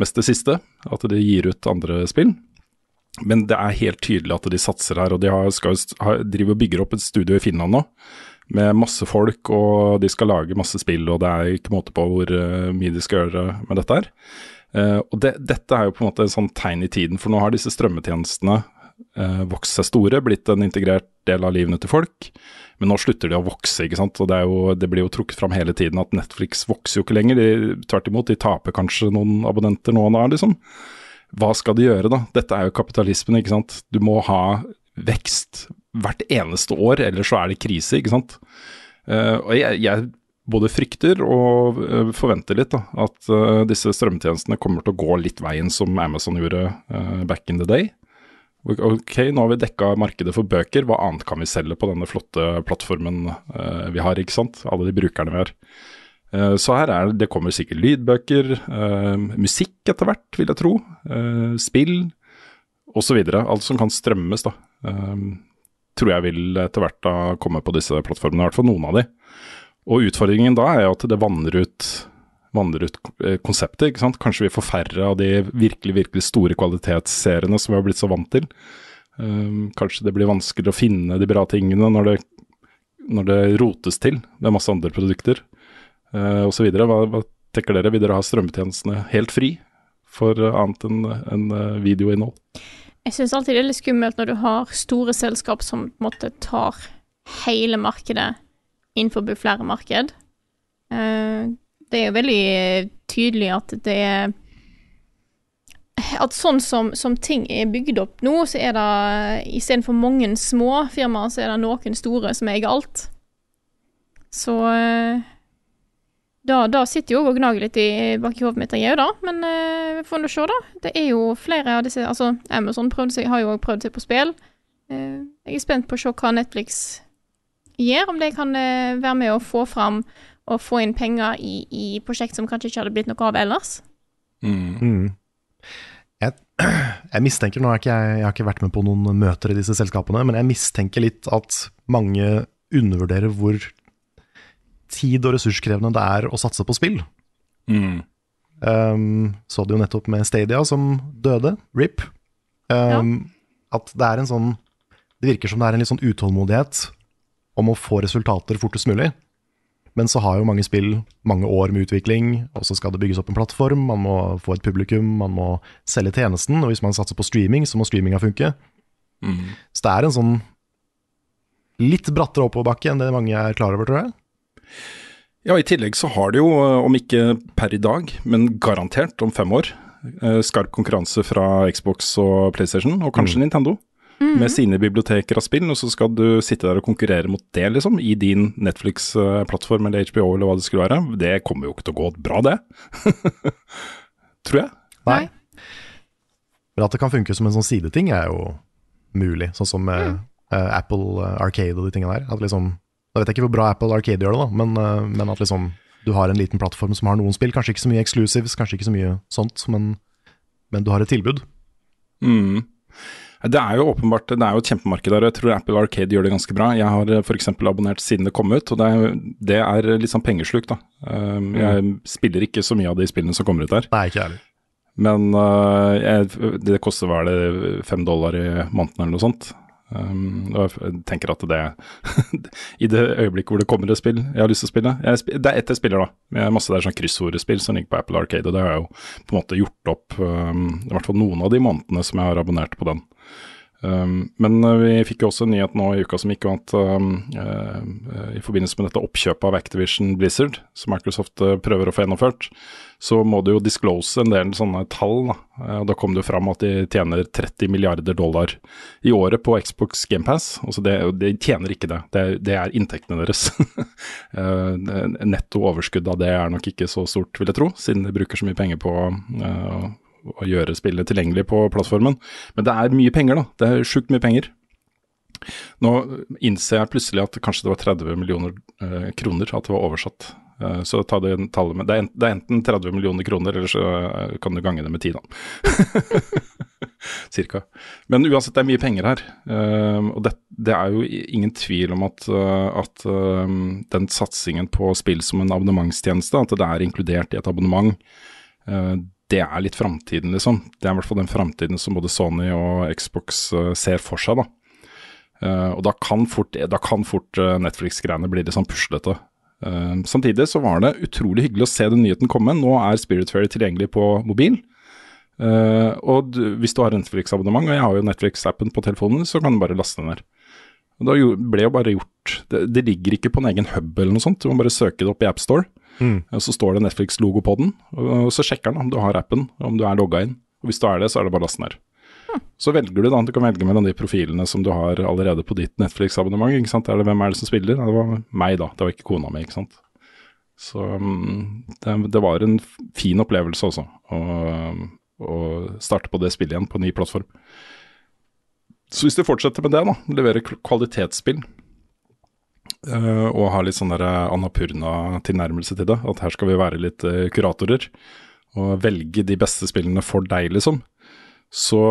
mest det siste, at de gir ut andre spill. Men det er helt tydelig at de satser her, og de har, skal, har, driver og bygger opp et studio i Finland nå. Med masse folk, og de skal lage masse spill, og det er ikke måte på hvor uh, mye de skal gjøre med dette her. Uh, og det, dette er jo på en måte en sånn tegn i tiden, for nå har disse strømmetjenestene eh, vokst seg store, blitt en integrert del av livene til folk. Men nå slutter de å vokse, ikke sant. Og det, jo, det blir jo trukket fram hele tiden at Netflix vokser jo ikke lenger. De, tvert imot, de taper kanskje noen abonnenter nå og da, liksom. Hva skal de gjøre, da? Dette er jo kapitalismen, ikke sant. Du må ha vekst hvert eneste år, ellers så er det krise, ikke sant. Eh, og jeg, jeg både frykter og eh, forventer litt da, at uh, disse strømtjenestene kommer til å gå litt veien som Amazon gjorde uh, back in the day. Ok, nå har vi dekka markedet for bøker, hva annet kan vi selge på denne flotte plattformen eh, vi har, ikke sant? Alle de brukerne vi har. Eh, så her er det, det kommer sikkert lydbøker, eh, musikk etter hvert, vil jeg tro. eh, spill osv. Alt som kan strømmes, da. eh, tror jeg vil etter hvert da komme på disse plattformene, i hvert fall noen av de. Og utfordringen da er jo at det vanner ut, vanner ut eh, konseptet, ikke sant. Kanskje vi får færre av de virkelig, virkelig store kvalitetsseriene som vi har blitt så vant til. Um, kanskje det blir vanskelig å finne de bra tingene når det, når det rotes til med masse andre produkter uh, osv. Hva, hva tenker dere, vil dere ha strømmetjenestene helt fri for eh, annet enn eh, videoinnhold? Jeg syns alltid det er litt skummelt når du har store selskap som på en måte tar hele markedet innenfor flere marked. Eh, det er jo veldig tydelig at det er At sånn som, som ting er bygd opp nå, så er det istedenfor mange små firmaer, så er det noen store som eier alt. Så eh, da, da sitter jo og gnager litt i bak i hodet mitt, jeg òg, da. Men eh, vi får nå se, da. Det er jo flere av disse Altså, Amazon seg, har jo òg prøvd seg på spill. Eh, jeg er spent på å se hva Netflix gjør, om de kan være med å få fram og få inn penger i, i prosjekt som kanskje ikke hadde blitt noe av ellers. Mm. Jeg, jeg mistenker, nå har ikke jeg, jeg har ikke vært med på noen møter i disse selskapene, men jeg mistenker litt at mange undervurderer hvor tid- og ressurskrevende det er å satse på spill. Mm. Um, så det jo nettopp med Stadia, som døde, RIP. Um, At det er en sånn Det virker som det er en litt sånn utålmodighet om å få resultater fortest mulig. Men så har jo mange spill mange år med utvikling, og så skal det bygges opp en plattform, man må få et publikum, man må selge tjenesten, og hvis man satser på streaming, så må streaminga funke. Mm. Så det er en sånn litt brattere oppoverbakke enn det mange er klar over, tror jeg. Ja, i tillegg så har det jo, eh, om ikke per i dag, men garantert om fem år, eh, skarp konkurranse fra Xbox og PlayStation, og kanskje Nintendo. Med sine biblioteker av spill, og så skal du sitte der og konkurrere mot det, liksom, i din Netflix-plattform eller HBO eller hva det skulle være. Det kommer jo ikke til å gå bra, det. Tror jeg. Nei. Men at det kan funke som en sånn sideting, er jo mulig. Sånn som mm. uh, Apple Arcade og de tingene der. At liksom, da vet jeg ikke hvor bra Apple Arcade gjør det, da, men, eh, men at liksom du har en liten plattform som har noen spill. Kanskje ikke så mye exclusives, kanskje ikke så mye sånt, men, men du har et tilbud. Mm. Det er jo åpenbart det er jo et kjempemarked der, jeg tror Apple Arcade gjør det ganske bra. Jeg har f.eks. abonnert siden det kom ut, og det er, det er litt sånn pengesluk, da. Jeg jeg spiller ikke så mye av de spillene som kommer ut der. Nei, ikke heller. Men uh, jeg, det koster er det, fem dollar i måneden eller noe sånt. Um, og jeg tenker at det I det øyeblikket hvor det kommer et spill jeg har lyst til å spille jeg, Det er ett jeg spiller, da. Med masse der sånn kryssordspill som ligger på Apple Arcade, og det har jeg jo på en måte gjort opp um, i hvert fall noen av de månedene som jeg har abonnert på den. Um, men uh, vi fikk jo også en nyhet nå i uka som gikk om at um, uh, i forbindelse med dette oppkjøpet av Activision Blizzard, som Microsoft uh, prøver å få gjennomført, så må du jo disclose en del sånne tall. Da. Og da kom det jo fram at de tjener 30 milliarder dollar i året på Xbox GamePass. Altså de tjener ikke det, det, det er inntektene deres. Netto overskudd av det er nok ikke så stort, vil jeg tro, siden de bruker så mye penger på uh, å gjøre spillet tilgjengelig på plattformen. Men det er mye penger, da. Det er sjukt mye penger. Nå innser jeg plutselig at kanskje det var 30 millioner eh, kroner, at det var oversatt. Eh, så ta det tallet med det er, enten 30 millioner kroner, eller så eh, kan du gange det med 10, da. Cirka. Men uansett, det er mye penger her. Eh, og det, det er jo ingen tvil om at, eh, at den satsingen på spill som en abonnementstjeneste, at det er inkludert i et abonnement, det er litt framtiden, liksom. Det er i hvert fall den framtiden som både Sony og Xbox eh, ser for seg, da. Eh, og da kan fort, fort eh, Netflix-greiene bli litt sånn puslete. Samtidig så var det utrolig hyggelig å se den nyheten komme. Nå er Spiritfarer tilgjengelig på mobil. Og hvis du har Netflix-abonnement, og jeg har jo Netflix-appen på telefonen, så kan du bare laste den ned. Og da ble jo bare gjort det, det ligger ikke på en egen hub eller noe sånt, du må bare søke det opp i AppStore. Og så står det Netflix-logo på den, og så sjekker den om du har appen, om du er logga inn. Og hvis du er det, så er det bare å laste den ned. Så velger du da, du kan velge mellom de profilene som du har allerede på ditt Netflix-abonnement. ikke sant? Er det, hvem er det som spiller? Det var meg, da. Det var ikke kona mi, ikke sant. Så mm, det, det var en fin opplevelse også, å, å starte på det spillet igjen på en ny plattform. Så hvis du fortsetter med det, da, levere kvalitetsspill, eh, og ha litt sånn der Annapurna-tilnærmelse til det, at her skal vi være litt uh, kuratorer, og velge de beste spillene for deg, liksom, så,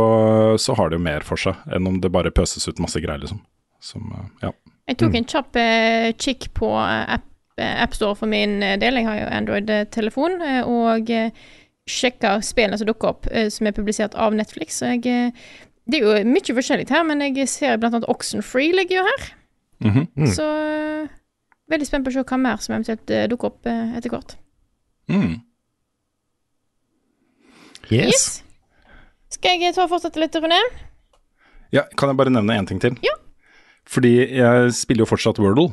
så har det jo mer for seg enn om det bare pøses ut masse greier, liksom. Som, uh, ja. Jeg tok en kjapp eh, kikk på AppStore app, eh, for min eh, del. Jeg har jo Android-telefon, eh, og eh, sjekka spillene som dukker opp, eh, som er publisert av Netflix. Så jeg, eh, det er jo mye forskjellig her, men jeg ser blant annet Oxenfree ligger jo her. Mhm. Så eh, veldig spent på å se hva mer som eventuelt eh, dukker opp eh, etter hvert. Mm. Yes. Skal jeg ta og fortsette litt, Rune? Ja, kan jeg bare nevne én ting til? Ja. Fordi jeg spiller jo fortsatt Wordle.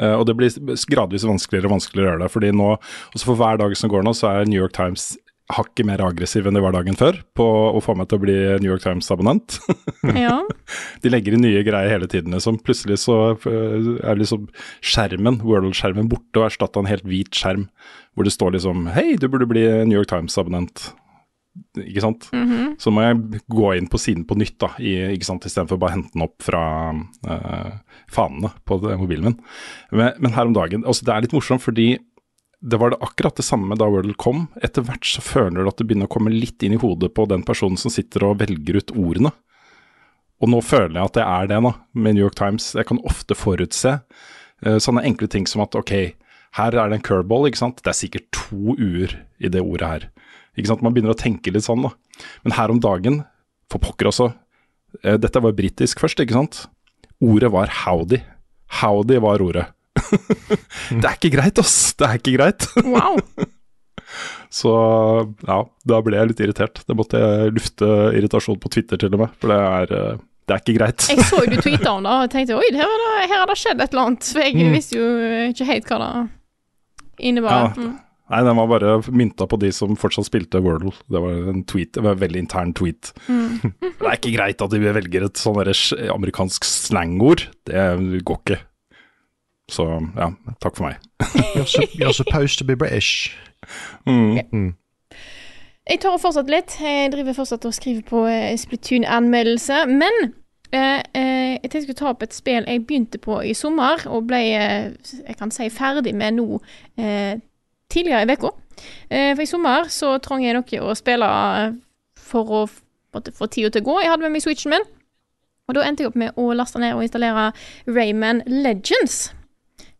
Eh, og det blir gradvis vanskeligere og vanskeligere å gjøre det. fordi nå, også For hver dag som går nå, så er New York Times hakket mer aggressiv enn de var dagen før på å få meg til å bli New York Times-abonnent. Ja. De legger inn nye greier hele tiden. Liksom. Plutselig så øh, er liksom skjermen, World-skjermen borte og erstatta en helt hvit skjerm hvor det står liksom Hei, du burde bli New York Times-abonnent. Ikke sant. Så må jeg gå inn på siden på nytt, da, i, ikke sant, istedenfor bare å hente den opp fra uh, fanene på det- mobilen min. Men, men her om dagen altså Det er litt morsomt, fordi det var det akkurat det samme da Wordle kom. Etter hvert så føler du at det begynner å komme litt inn i hodet på den personen som sitter og velger ut ordene. Og nå føler jeg at det er det nå, med New York Times. Jeg kan ofte forutse uh, sånne enkle ting som at ok, her er det en curveball, ikke sant. Det er sikkert to u-er i det ordet her. Ikke sant, Man begynner å tenke litt sånn, da. Men her om dagen, for pokker også, uh, dette var britisk først, ikke sant. Ordet var howdy. Howdy var ordet. Det er ikke greit, ass. Det er ikke greit. Wow. Så ja, da ble jeg litt irritert. Det måtte jeg lufte irritasjon på Twitter til og med, for det er, eh, det er ikke greit. Jeg så jo du tweeta om det og tenkte oi, her har det, skjedd et eller annet. For jeg Mm. visste jo ikke helt hva det innebar. Ja. Mm. Nei, den var bare mynta på de som fortsatt spilte Wordle. Det var en tweet, det var en veldig intern tweet. Det er ikke greit at de velger et sånn amerikansk slangord. Det går ikke. Så ja, takk for meg. You're, su you're supposed to be British. Mm. Jeg tar og fortsatt litt. Jeg driver fortsatt og skriver på eh, Splatoon-anmeldelse. Men eh, eh, jeg tenkte jeg skulle ta opp et spill jeg begynte på i sommer, og ble eh, jeg kan si ferdig med nå eh, tidligere i uka. Eh, for i sommer så trang jeg noe å spille for å få tida til å gå. Jeg hadde med meg Switchen min, og da endte jeg opp med å laste ned og installere Rayman Legends.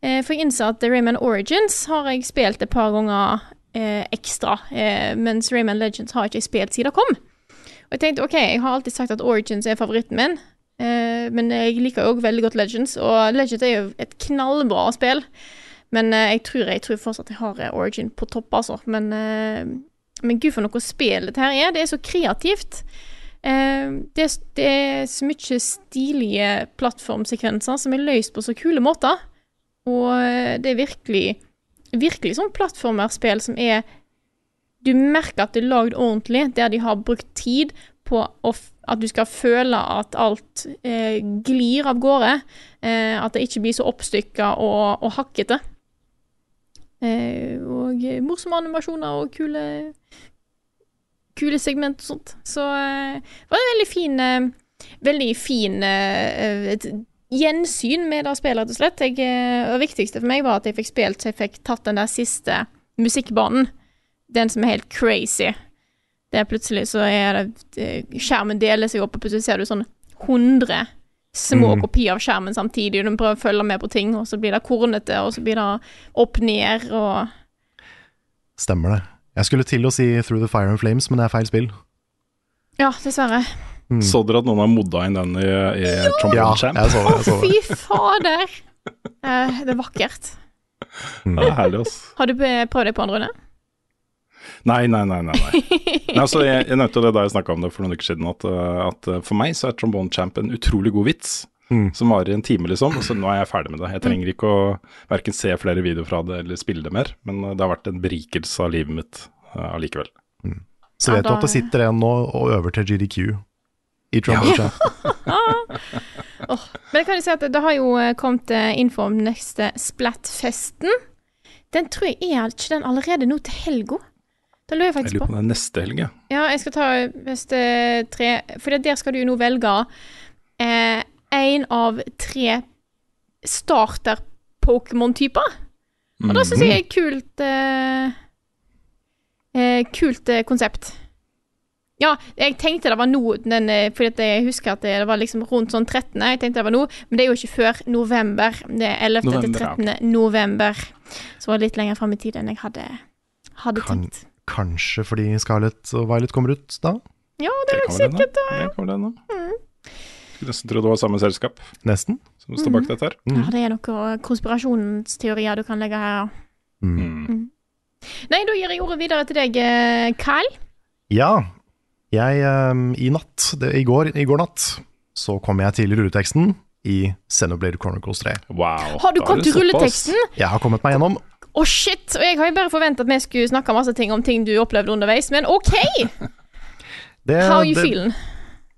Eh, for jeg innså at Rayman Origins har jeg spilt et par ganger eh, ekstra, eh, mens Rayman Legends har ikke jeg spilt siden det kom. Og jeg tenkte ok, jeg har alltid sagt at Origins er favoritten min, men jeg liker òg veldig godt Legends, og Legends er jo et knallbra spill. Men jeg, tror, jeg tror fortsatt jeg har Origin på topp, altså. Men, men gud, for noe spill dette her er. Det er så kreativt. Det, er, det er så mye stilige plattformsekvenser som er løst på så kule måter. Og eh, det er virkelig Virkelig sånn plattformerspill som er Du merker at det er lagd ordentlig, der de har brukt tid på at du skal føle at alt eh, glir av gårde. Eh, at det ikke blir så oppstykka og, og hakkete. Eh, og morsomme animasjoner og kule Kule segment og sånt. Så eh, det var en veldig fin eh, Veldig fin gjensyn med det spillet, rett og slett. Jeg, eh, det viktigste for meg var at jeg fikk spilt så jeg fikk tatt den der siste musikkbanen. Den som er helt crazy. Det er plutselig så er det eh, Skjermen deler seg opp, og plutselig ser du sånn 100 små Mm. kopier av skjermen samtidig, og du prøver å følge med på ting, og så blir det kornete, og så blir det opp-ned, og Stemmer det. Jeg skulle til å si Through the Fire and Flames, men det er feil spill. Ja, dessverre. Mm. Så dere at noen har modda inn den i, i Trombone Ja, Champ? jeg så det. Jeg så det. Fy fader! Eh, det er vakkert. Det er herlig, ass. Har du prøvd deg på en runde? Nei, nei, nei. nei, nei. nei altså, jeg, jeg nevnte det da jeg snakka om det for noen uker siden, at, uh, at uh, for meg så er Trombone Champ en utrolig god vits. Mm. Som varer i en time, liksom. Så nå er jeg ferdig med det. Jeg trenger ikke å verken se flere videoer fra det eller spille det mer, men det har vært en berikelse av livet mitt uh, mm. Så Ja, vet du at det sitter en nå og øver til GDQ i Trombone oh, Men jeg kan jo si at det, det har jo eh, kommet eh, info om neste Splatfesten Den tror jeg er ikke den allerede nå til helga. Da lurer jeg faktisk på. Jeg lurer på. om det neste helg, ja. Ja, jeg skal ta neste tre For der skal du jo nå velge én av tre starter-Pokémon-typer. Og det syns jeg er kult eh, eh, Kult eh, konsept. Ja, jeg tenkte det var nå, den, eh, fordi at jeg husker at det, det var liksom rundt sånn 13. Jeg tenkte det var nå, men det er jo ikke før november. Det er 11. til November, ja, 13. november. Så var det litt lenger fram i tid enn jeg hadde, hadde Kan, tenkt. kanskje fordi Scarlett og Violet kommer ut da? Ja, det er nok sikkert det. Det kan vel hende. Skulle nesten tro det var samme selskap Nesten. som står bak dette her. Ja, det er noen konspirasjonsteorier du kan legge her. Mm. Mm. Nei, da gir jeg ordet videre til deg, eh, Kyle. Ja, jeg ehm, i natt, det, i, går, i går natt, så kom jeg til rulleteksten i Xenoblade Chronicles 3. Wow. Har du kommet til rulleteksten? Jeg har kommet meg gjennom. Å, shit! Og jeg har jo bare forventa at vi skulle snakke masse ting om ting du opplevde underveis, men OK! Det, How you det, feeling?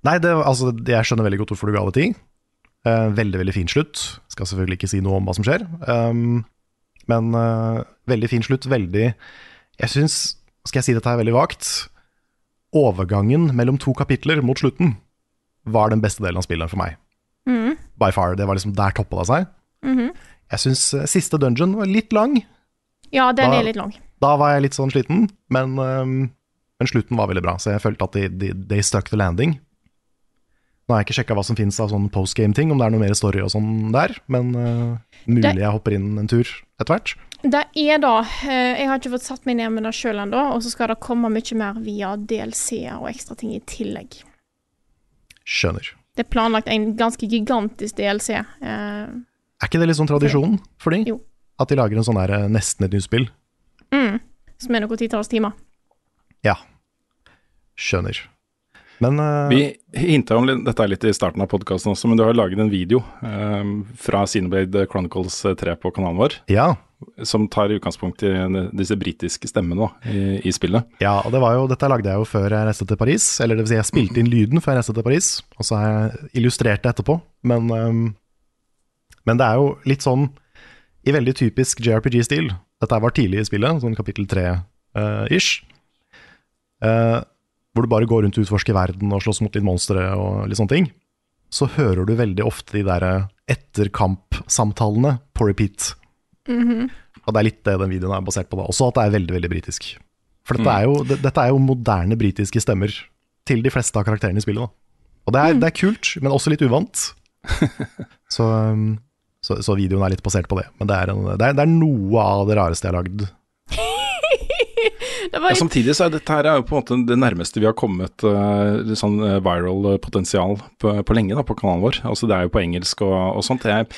Nei, det, altså, jeg skjønner veldig godt hvorfor du ga det ti. Uh, veldig, veldig fin slutt. Skal selvfølgelig ikke si noe om hva som skjer. Um, men uh, veldig fin slutt. Veldig Jeg syns, skal jeg si dette her veldig vagt, overgangen mellom to kapitler mot slutten var den beste delen av spillet for meg. By far. Det var liksom Der toppa det seg. Jeg syns eh, siste dungeon var litt lang. Ja, den Da- er litt lang. Da var jeg litt sånn sliten, men, um, men slutten var veldig bra. Så jeg følte at de, de, they stuck the landing. Nå har jeg ikke sjekka hva som finnes av sånn postgame-ting, om det er noe mer story og sånn der, men uh, mulig Det- jeg hopper inn en tur etter hvert. Det er da eh, Jeg har ikke fått satt meg ned med det sjøl ennå, og så skal det komme mye mer via DLC-er og ekstra ting i tillegg. Skjønner. Det er planlagt en ganske gigantisk DLC. Eh, Er ikke det litt sånn tradisjon for de? Jo. At de lager en sånn der eh, nesten et nytt spill? som er noen titalls timer. Ja. Skjønner. Men uh, Vi hinta om dette er litt i starten av podkasten også, men du har laget en video um, fra Cineblade Chronicles 3 på kanalen vår, ja. Som tar utgangspunkt i disse britiske stemmene i, i spillet. Ja, og det var jo, dette lagde jeg jo før jeg reiste til Paris. Eller det vil si, jeg spilte inn lyden før jeg reiste til Paris, og så har jeg illustrert det etterpå. Men, um, men det er jo litt sånn i veldig typisk JRPG-stil. Dette var tidlig i spillet, sånn kapittel tre-ish. hvor du bare går rundt og utforsker verden og slåss mot litt monstre og litt sånne ting. Så hører du veldig ofte de der etterkampsamtalene på repeat. Og det er litt det den videoen er basert på da. Også at det er veldig, veldig britisk. For dette er jo, det, dette er jo moderne britiske stemmer til de fleste av karakterene i spillet. Da. Og det er, det er kult, men også litt uvant. Så, um, så, så videoen er litt basert på det. Men det er, en, det er, det er noe av det rareste jeg har lagd. Det var Ja, samtidig så er dette her er jo på en måte det nærmeste vi har kommet uh, sånn eh, viral eh, potensial på, på lenge da, på kanalen vår. Altså Det er jo på engelsk og, og sånt. Jeg,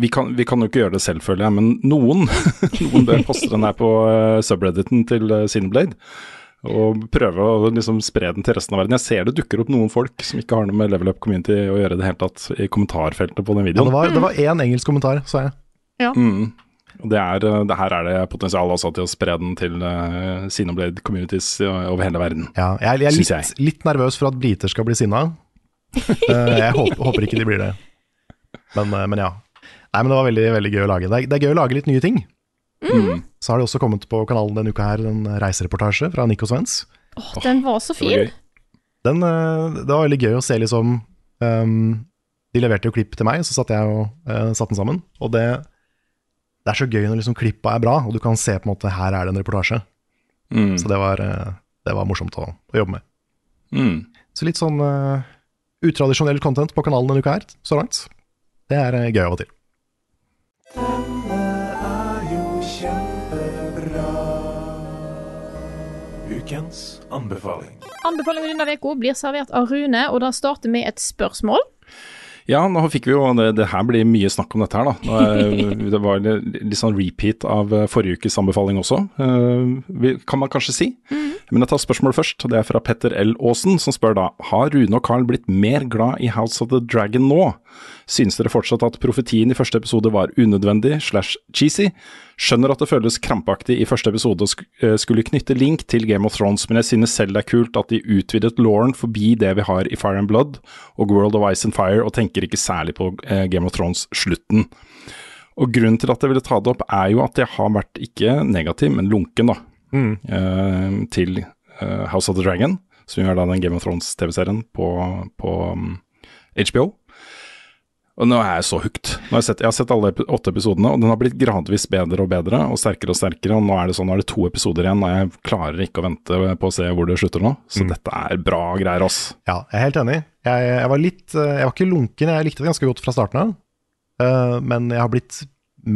vi, kan, vi kan jo ikke gjøre det selv, føler jeg, men noen Noen bør poste den her på uh, subredditen til uh, Cineblade. Og prøve å liksom spre den til resten av verden. Jeg ser det dukker opp noen folk som ikke har noe med level up community å gjøre i det hele tatt, i kommentarfeltet på den videoen. Ja, det var én engelsk kommentar, sa jeg. Mm. Og det er, eh, det her er det potensial også til å spre den til uh, Cineblade communities eh, over hele verden. Ja, jeg, jeg er litt, litt, litt nervøs for at briter skal bli sinna. uh, jeg håper, håper ikke de blir det. Men, uh, men ja. Nei, men det var veldig, veldig gøy å lage. Det er, det er gøy å lage litt nye ting. Mm. Så har det også kommet på kanalen denne uka her en reisereportasje fra Nico Svens. Oh, den var så Det var fin. Den, eh, det var veldig gøy å se liksom um, De leverte jo klipp til meg, så satt jeg og uh, satte den sammen. Og det, det er så gøy når liksom klippa er bra, og du kan se på en måte her er det en reportasje. Mm. Så det var, eh, det var morsomt å, å jobbe med. Mm. Så litt sånn uh, utradisjonell content på kanalen denne uka her, så langt. Det er gøy av og til. Ukens anbefaling. Anbefalingen denne uka blir servert av Rune, og da starter med et spørsmål. Ja, nå fikk vi jo det, det her blir mye snakk om dette her, da. Det var litt litt sånn repeat av eh, forrige ukes anbefaling også, eh, kan man kanskje si. Men jeg tar spørsmålet først, og det er fra Petter L. Aasen, som spør da Har Rune og Carl blitt mer glad i House of the Dragon nå? Synes dere fortsatt at profetien i første episode var unødvendig slash cheesy? Skjønner at det føles krampaktig i første episode å sk eh, skulle knytte link til Game of Thrones, men jeg synes selv det er kult at de utvidet Lauren forbi det vi har i Fire and Blood og World of Ice and Fire, og tenker ikke særlig på eh, Game of Thrones-slutten. Og grunnen til at jeg ville ta det opp, er jo at jeg har vært ikke negativ, men lunken, da, eh, til eh, House of the Dragon, som jo er da den Game of Thrones-TV-serien på, på um, HBO. Og nå er jeg så hooked. Har jeg, sett, jeg har sett alle åtte episodene, og den har blitt gradvis bedre og bedre, og sterkere og sterkere, og nå er det sånn, nå er det to episoder igjen, og jeg klarer ikke å vente på å se hvor det slutter nå. Så dette er bra greier, ass. Ja, jeg er helt enig. Jeg, jeg var litt eh, Jeg var ikke lunken, jeg likte det ganske godt fra starten av. Eh, men jeg har blitt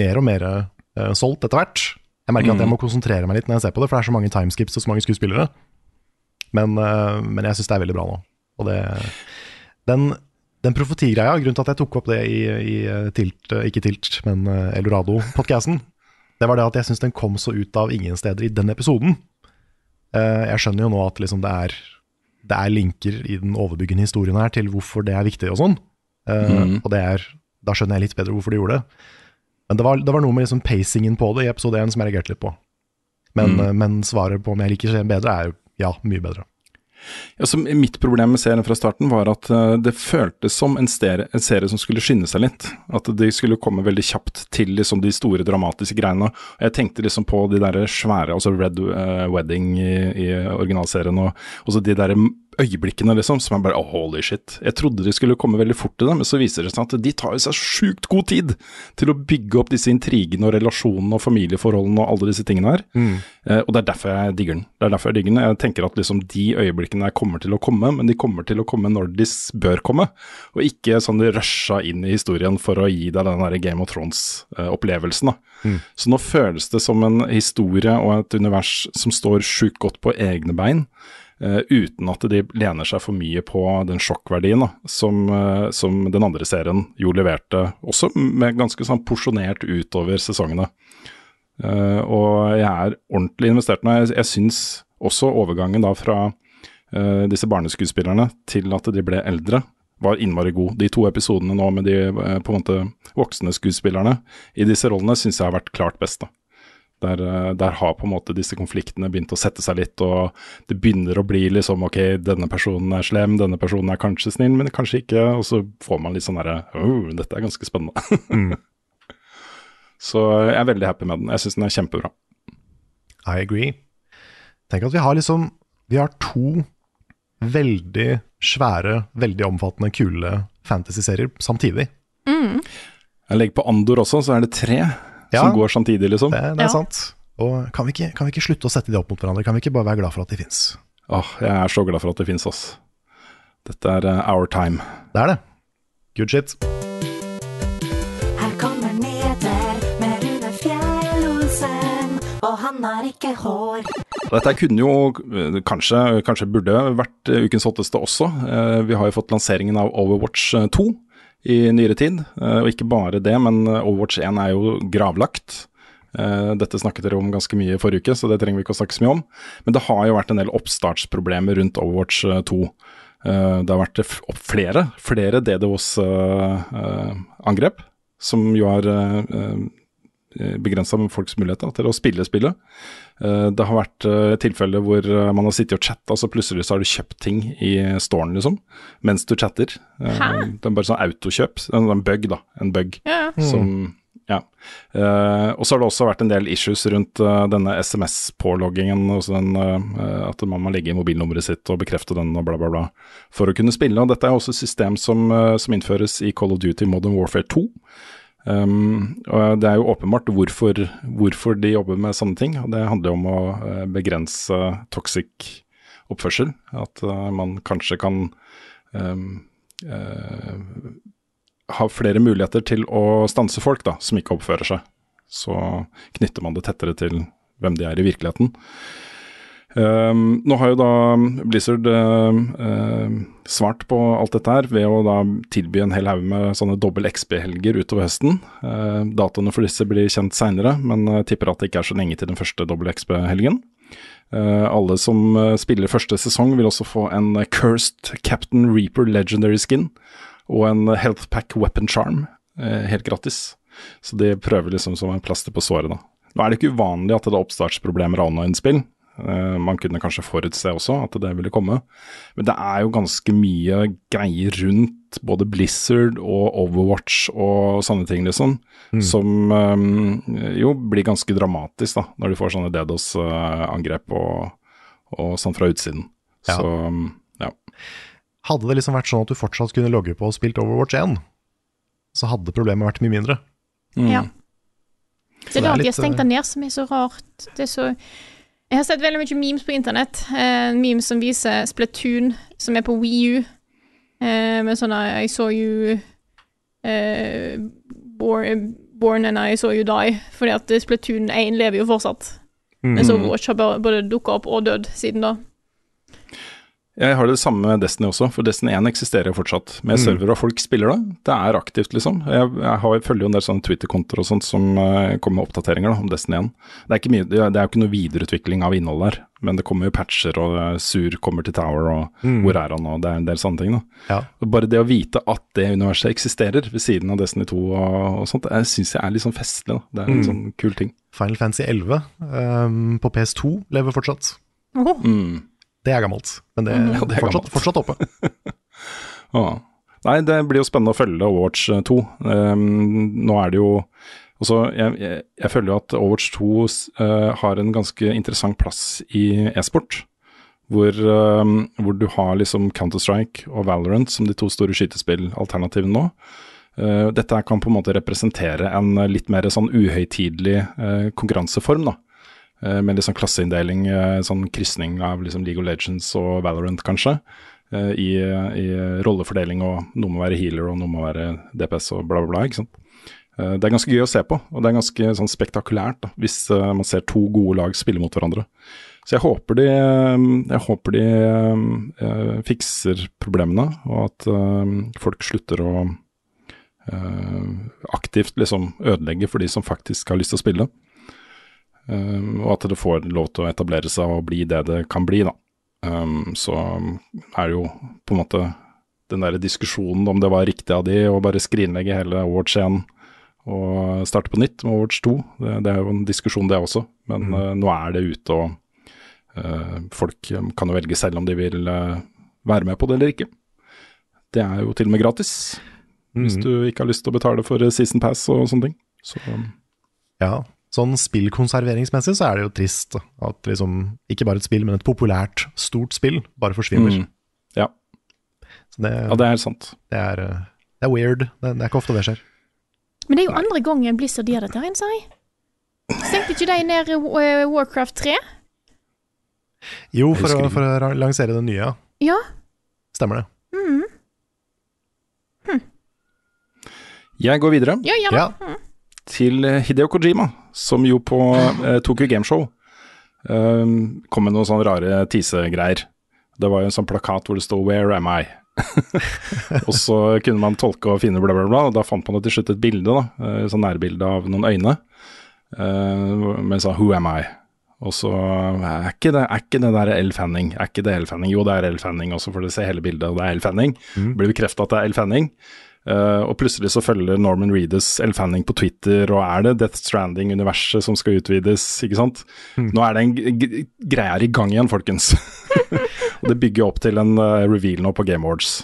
mer og mer eh, solgt etter hvert. Jeg merker at jeg må konsentrere meg litt når jeg ser på det, for det er så mange timeskips og så mange skuespillere. Men, men jeg syns det er veldig bra nå. Og det Den, den profetigreia, grunnen til at jeg tok opp det i, i eh, Tilt, eh, ikke Tilt, men eh, Eldorado-podkasten, det var det at jeg syns den kom så ut av ingen steder i den episoden. Jeg skjønner jo nå at liksom det er det er linker i den overbyggende historien her til hvorfor det er viktig og sånn. Mhm. Og det er, da skjønner jeg litt bedre hvorfor de gjorde det. Men det var, det var noe med liksom pacingen på det i episode 1 som jeg reagerte litt på. Men, eh, men svaret på om jeg liker serien bedre, er jo ja, mye bedre. Ja, så mitt problem med serien fra starten var at eh, det føltes som en, stere, en serie som skulle skynde seg litt. At de skulle komme veldig kjapt til liksom, de store dramatiske greiene. Og jeg tenkte liksom på de der svære, altså Red eh, Wedding i, i originalserien, og også de der øyeblikkene liksom, som er bare oh, holy shit. Jeg trodde de skulle komme veldig fort til det, men så viser det seg at de tar jo seg sjukt god tid til å bygge opp disse intrigene og relasjonene og familieforholdene og alle disse tingene her. Eh, og det er derfor jeg digger den. Det er derfor Jeg digger den. Jeg tenker at liksom de øyeblikkene kommer til å komme, men de kommer til å komme når de bør komme, og ikke sånn de rusha inn i historien for å gi deg den der Game of Thrones-opplevelsen. da. Så nå føles det som en historie og et univers som står sjukt godt på egne bein. Eh, uten at de lener seg for mye på den sjokkverdien da, som, eh, som den andre serien jo leverte, også med ganske sånn porsjonert utover sesongene. Eh, og jeg er ordentlig investert nå. Jeg, jeg syns også overgangen da fra disse barneskuespillerne til at de ble eldre, var innmari god. De to episodene nå med de på en måte voksne skuespillerne i disse rollene syns jeg har vært klart best. da. Der, eh, der har på en måte disse konfliktene begynt å sette seg litt, og det begynner å bli liksom ok, denne personen er slem, denne personen er kanskje snill, men kanskje ikke, og så får man litt sånn herre oh, dette er ganske spennende. så jeg er veldig happy med den. Jeg syns den er kjempebra. I agree. Tenk at vi har liksom Vi har to veldig svære, veldig omfattende, kule fantasy-serier samtidig. Jeg legger på Andor også, så er det tre Ja. som går samtidig, liksom. Det, det er Ja. sant. Og kan vi, ikke, kan vi ikke slutte å sette de opp mot hverandre? Kan vi ikke bare være glad for at de fins? Åh, jeg er så glad for at det fins, ass. Dette er uh, our time. Det er det. Good shit. Her kommer nyheter med Rune Fjell-Olsen, og han har ikke hår. Dette kunne jo eh, kanskje, kanskje burde vært eh, ukens hotteste også. Eh, Vi har jo fått lanseringen av Overwatch eh, 2 i nyere tid. Eh, Og ikke bare det, men eh, Overwatch 1 er jo gravlagt. Eh, Dette snakket dere om ganske mye i forrige uke, så det trenger vi ikke å snakke så mye om. Men det har jo vært en del oppstartsproblemer rundt Overwatch eh, 2. Eh, Det har vært flere, flere DDoS-angrep, som jo har begrensa folks muligheter til å spille spillet. Eh, Det har vært eh, tilfeller hvor eh, man har sittet og chatta, så plutselig så har du kjøpt ting i storen, liksom, mens du chatter. Eh, Hæ? Det er bare sånn autokjøp. En en bug, da. En bug Ja. som ja. Eh, og så har det også vært en del issues rundt eh, denne SMS-påloggingen. altså den, eh, At man må legge inn mobilnummeret sitt og bekrefte den og bla, bla, bla for å kunne spille. og Dette er også et system som, eh, som innføres i Call of Duty Modern Warfare 2. Um, og Det er jo åpenbart hvorfor, hvorfor de jobber med sånne ting. og Det handler om å eh, begrense toxic oppførsel. At uh, man kanskje kan um, uh, ha flere muligheter til å stanse folk da, som ikke oppfører seg. Så knytter man det tettere til hvem de er i virkeligheten. Um, nå har jo da Blizzard uh, uh, svart på alt dette her ved å da tilby en hel haug med sånne dobbel XB-helger utover høsten. Uh, datoene for disse blir kjent seinere, men jeg tipper at det ikke er så lenge til den første dobbel XB-helgen. Uh, alle som spiller første sesong vil også få en Cursed Captain Reaper Legendary Skin og en Health Pack Weapon Charm, helt gratis. Så de prøver liksom som en plaster på såret, da. Nå er det ikke uvanlig at det er oppstartsproblemer av online-spill. Uh, man kunne kanskje forutse også at det ville komme. Men det er jo ganske mye greier rundt både Blizzard og Overwatch og sånne ting, liksom. Som um, jo blir ganske dramatisk, da, når du får sånne DDoS-angrep og, og sånn fra utsiden. Ja. Så um, ja. Hadde det liksom vært sånn at du fortsatt kunne logge på og spilt Overwatch 1, så hadde problemet vært mye mindre. Mm. Ja. Det det er er da de litt, har stengt det ned, som er så rart. Det er så Jeg har sett veldig mye memes på internett. Eh, memes som viser Splatoon, som er på Wii U. Eh, med sånne I saw you eh, born, born and I saw you die. Fordi at Splatoon 1 lever jo fortsatt. Mens Overwatch har både dukka opp og dødd siden da. Jeg har det samme med Destiny også, for Destiny 1 eksisterer fortsatt. Med Mm. server og folk spiller det. Det er aktivt, liksom. Jeg, jeg, har, jeg følger jo en del sånne Twitter-kontoer og sånt som uh, kommer med oppdateringer da, om Destiny 1. Det er, ikke mye, det er jo ikke noe videreutvikling av innhold der, men det kommer jo patcher, og uh, Sur kommer til Tower, og Mm. hvor er han, og det er en del sånne ting. da. Ja. Og Bare det å vite at det universet eksisterer ved siden av Destiny 2 og, og sånt, jeg syns jeg er litt sånn festlig. da. Det er en Mm. sånn kul ting. Final Fantasy 11 um, på PS2 lever fortsatt. Åh, Mm. Det er gammelt, men det, mm. det er fortsatt, fortsatt oppe. ah. Nei, det blir jo spennende å følge Overwatch 2. Um, nå er det jo også, jeg, jeg, jeg føler jo at Overwatch 2 uh, har en ganske interessant plass i e-sport. Hvor, uh, hvor du har liksom Counter-Strike og Valorant som de to store skytespillalternativene nå. Uh, dette kan på en måte representere en litt mer sånn uhøytidelig eh, konkurranseform, da. Eh, med litt sånn klasseinndeling, eh, sånn krysning av liksom League of Legends og Valorant, kanskje. eh, I, I rollefordeling, og noe må være healer, og noe må være DPS og bla, bla, bla. ikke sant? Det er ganske gøy å se på, og det er ganske sånn spektakulært da, hvis man ser to gode lag spille mot hverandre. Så jeg håper de, jeg håper de eh, fikser problemene, og at folk slutter å aktivt liksom ødelegge for de som faktisk har lyst til å spille. Um, og at det får lov til å etablere seg og bli det det kan bli, da. Um, så er det jo på en måte den der diskusjonen om det var riktig av de å bare skrinlegge hele Overwatch 1 og starte på nytt med Overwatch 2. Det, det er jo en diskusjon det også, men uh, nå er det ute og uh, folk um, kan jo velge selv om de vil uh, være med på det eller ikke. Det er jo til og med gratis, hvis Mhm. du ikke har lyst til å betale for season pass og sånne ting. Så um, Ja, sånn spillkonserveringsmessig så er det jo trist at liksom, ikke bare et spill, men et populært, stort spill bare forsvinner. Mm. Ja. Så det, ja, det er sant. det, er, eh, det er weird. Det, det er ikke ofte det skjer. Men det er jo andre gangen Blizzard gjør dette, sa jeg. Stengte ikke de ned eh, Warcraft 3? Jo, for å, for å lansere det nye, ja. Stemmer det. Mhm. Jeg går videre Ja, gjerne. Ja. Til eh, Hideo Kojima, som jo på eh, Tokyo Gameshow um, kom med noen sånne rare tisegreier. Det var jo en sånn plakat hvor det stod 'Where am I?' og så kunne man tolke og finne bla, bla, bla, og da fant man til slutt et bilde, da, eh, sånn nærbilde av noen øyne, uh, med sånn 'Who am I?' Og så er ikke det, er ikke det der L. Fanning. Er ikke det L. Fanning? Jo, det er L. Fanning, og så får du se hele bildet, og det er L. Fanning. Mm. Blir bekrefta at det er L. Fanning. Eh, og plutselig så følger Norman Reedus Elle Fanning på Twitter, og er det Death Stranding-universet som skal utvides, ikke sant? Nå er det en g- g- greie her i gang igjen, folkens. og det bygger opp til en uh, reveal nå på Game Awards.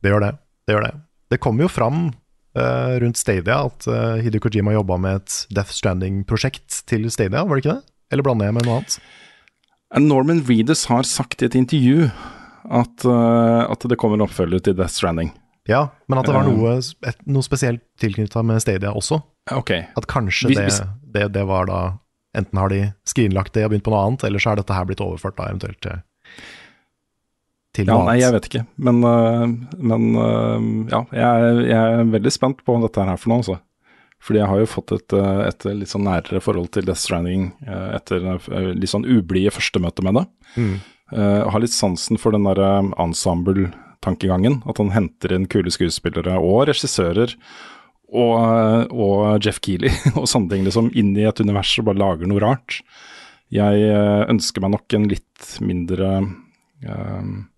Det gjør det. Det gjør det. Det kommer jo fram uh, rundt Stadia at uh, Hidi Kojima jobba med et Death Stranding-prosjekt til Stadia, var det ikke det? Eller blander jeg med noe annet? Norman Reedus har sagt i et intervju at, at det kommer en oppfølger til Death Stranding. Ja, men at det var Eh. noe, et, noe spesielt tilknytta med Stadia også. Okay. At kanskje Hvis- det, hvis- det, det var da Enten har de skrinlagt det og begynt på noe annet, eller så er dette her blitt overført da eventuelt til, til Ja, noe nei, jeg vet ikke. Men, øh, men ja, jeg, er- jeg er veldig spent på dette her er for noe, altså. Fordi jeg har jo fått et, et litt sånn nærere forhold til Death Stranding etter litt sånn ublide første møte med det. Mm. Uh, har litt sansen for den der øh, ensemble-tankegangen. At han henter inn kule skuespillere og regissører. Og, og Jeff Keeley og sånne ting, liksom, inn i et univers og bare lager noe rart. Jeg øh, ønsker meg nok en litt mindre um,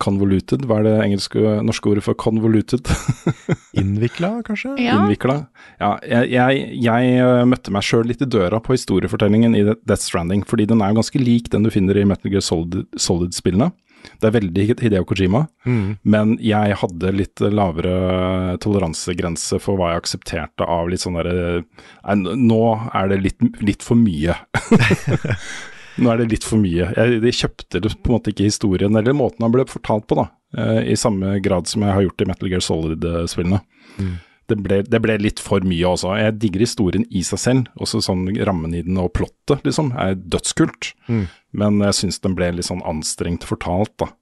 Convoluted, hva er det engelske norske ordet for convoluted? Innvikla, kanskje? Ja. Innvikla? Ja, jeg, jeg, jeg eh, møtte meg sjøl litt i døra på historiefortellingen i Death Stranding, fordi den er jo ganske lik den du finner i Metal Gear Solid- Solid-spillene. Det er veldig Hideo Kojima, Mm. men jeg hadde litt lavere toleransegrense for hva jeg aksepterte av litt sånn derre nå er det litt, litt for mye. Nå er det litt for mye. Jeg, jeg kjøpte det på en måte ikke historien, eller måten han ble fortalt på, da. eh, I samme grad som jeg har gjort i Metal Gear Solid-spillene. Mm. Det, ble, det ble litt for mye også. Jeg digger historien i seg selv, også sånn rammen i den og plottet, liksom, er dødskult. Mm. Men jeg syns den ble litt sånn anstrengt fortalt, da.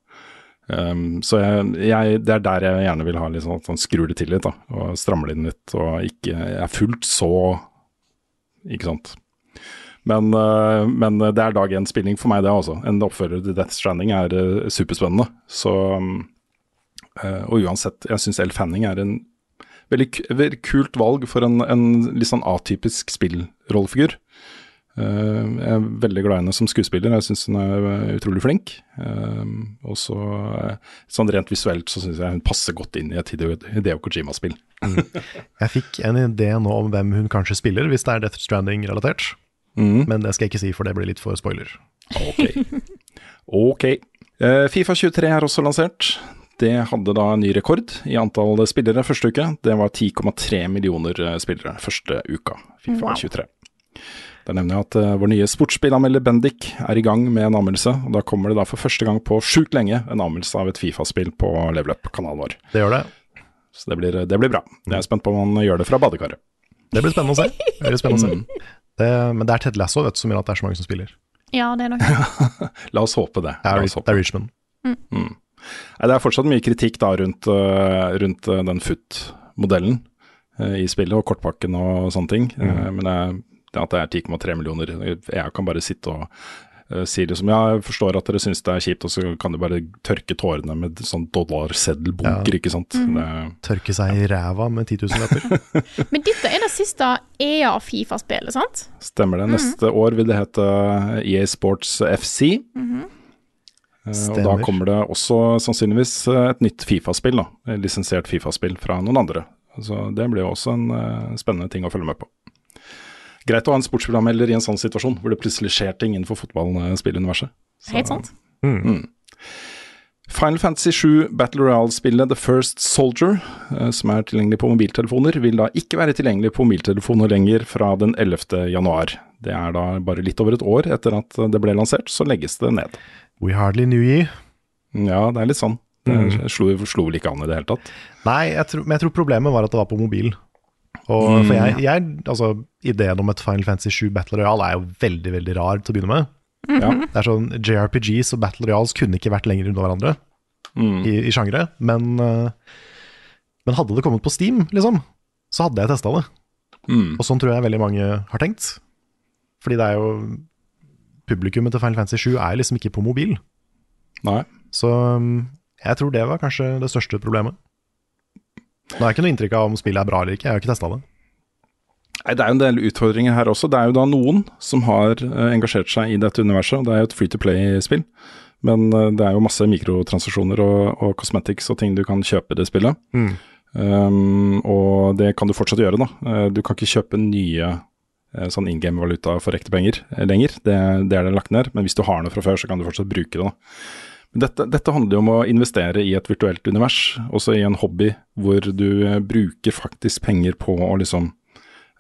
Um, så jeg, jeg, det er der jeg gjerne vil ha litt sånn at han skrur det til litt, da. Og strammer det inn litt, og ikke er fullt så Ikke sant. Men, uh, men det er dag én-spilling for meg, det også. En oppfører til Death Stranding er uh, superspennende. Så eh, Og uansett, jeg syns El Fanning er en veldig, kult valg for en, en litt sånn atypisk spillrollefigur. Uh, jeg er veldig glad i henne som skuespiller, jeg syns hun er eh, utrolig flink. Uh, og så eh, sånn rent visuelt så syns jeg hun passer godt inn i et Hideo, Hideo Kojima-spill. Jeg fikk en idé nå om hvem hun kanskje spiller, hvis det er Death Stranding-relatert. Mm. Men det skal jeg ikke si, for det blir litt for spoiler. Ok. okay. Uh, Fifa 23 er også lansert. Det hadde da en ny rekord i antall spillere første uke. Det var 10,3 millioner eh, spillere første uka, Fifa Wow. 23. Da nevner jeg at uh, vår nye sportsspillanmelder Bendik er i gang med en anmeldelse. og Da kommer det da for første gang på sjukt lenge en anmeldelse av et Fifa-spill på Level Up-kanalen vår. Det gjør det. Så det blir, det blir bra. Jeg er spent på om han gjør det fra badekaret. Det blir spennende å se. Det blir spennende å se. Det, men det er Ted Lasso vet du, som gjør at det er så mange som spiller. Ja, det er nok La oss håpe det. Det er, det er Richmond. Mm. Nei, det er fortsatt mye kritikk da rundt, øh, rundt øh, den FUT-modellen øh, i spillet, og kortpakken og sånne ting. Mm. men det, er- det at det er 10,3 millioner Jeg kan bare sitte og si det Ja, jeg forstår at dere syns det er kjipt, og så kan du bare tørke tårene med sånn dollarseddelbunker, Ja. ikke sant. Mm. Det, Tørke seg i ræva med 10 000 lapper. Men dette er det siste EA-Fifa-spillet, sant? stemmer det. Neste år vil det hete EA Sports FC. Eh, Og da kommer det også sannsynligvis eh, et nytt Fifa-spill, da. Lisensiert Fifa-spill fra noen andre. Så det blir jo også en uh, spennende ting å følge med på. Greit å ha en sportsprogrammelder i en sånn situasjon, hvor det plutselig skjer ting innenfor fotballspilluniverset. Helt sant. Mm. Final Fantasy 7 Battle Royale-spillet The First Soldier, eh, som er tilgjengelig på mobiltelefoner, vil da ikke være tilgjengelig på mobiltelefoner lenger fra den 11. januar. Det er da bare litt over et år etter at det ble lansert, så legges det ned. We hardly knew ye. Ja, det er litt sånn. Det Mm. slo, slo vel ikke an i det hele tatt. Nei, jeg tror, men jeg tror problemet var at det var på mobil. Og Mm. for jeg, jeg, altså Ideen om et Final Fantasy 7 Battle Royale er jo veldig veldig rar til å begynne med. Ja. Det er sånn, JRPGs og Battle Royals kunne ikke vært lenger unna hverandre Mm. i, i sjangre. Men, eh, men hadde det kommet på Steam, liksom, så hadde jeg testa det. Mm. Og sånn tror jeg veldig mange har tenkt. Fordi det er jo Publikummet til Final Fantasy 7 er liksom ikke på mobil. Nei. Så um, jeg tror det var kanskje det største problemet. Nå har jeg ikke noe inntrykk av om spillet er bra eller ikke, jeg har ikke testa det. Nei, Det er jo en del utfordringer her også. Det er jo da noen som har eh, engasjert seg i dette universet. og Det er jo et free to play-spill. Men eh, det er jo masse mikrotransaksjoner og, og cosmetics og ting du kan kjøpe i det spillet. Mm. Um, og det kan du fortsatt gjøre, da. Eh, Du kan ikke kjøpe nye sånn in game-valuta for ekte penger lenger. Det, det er det lagt ned. Men hvis du har noe fra før, så kan du fortsatt bruke det. da. Men dette, dette handler jo om å investere i et virtuelt univers, også i en hobby hvor du bruker faktisk penger på å liksom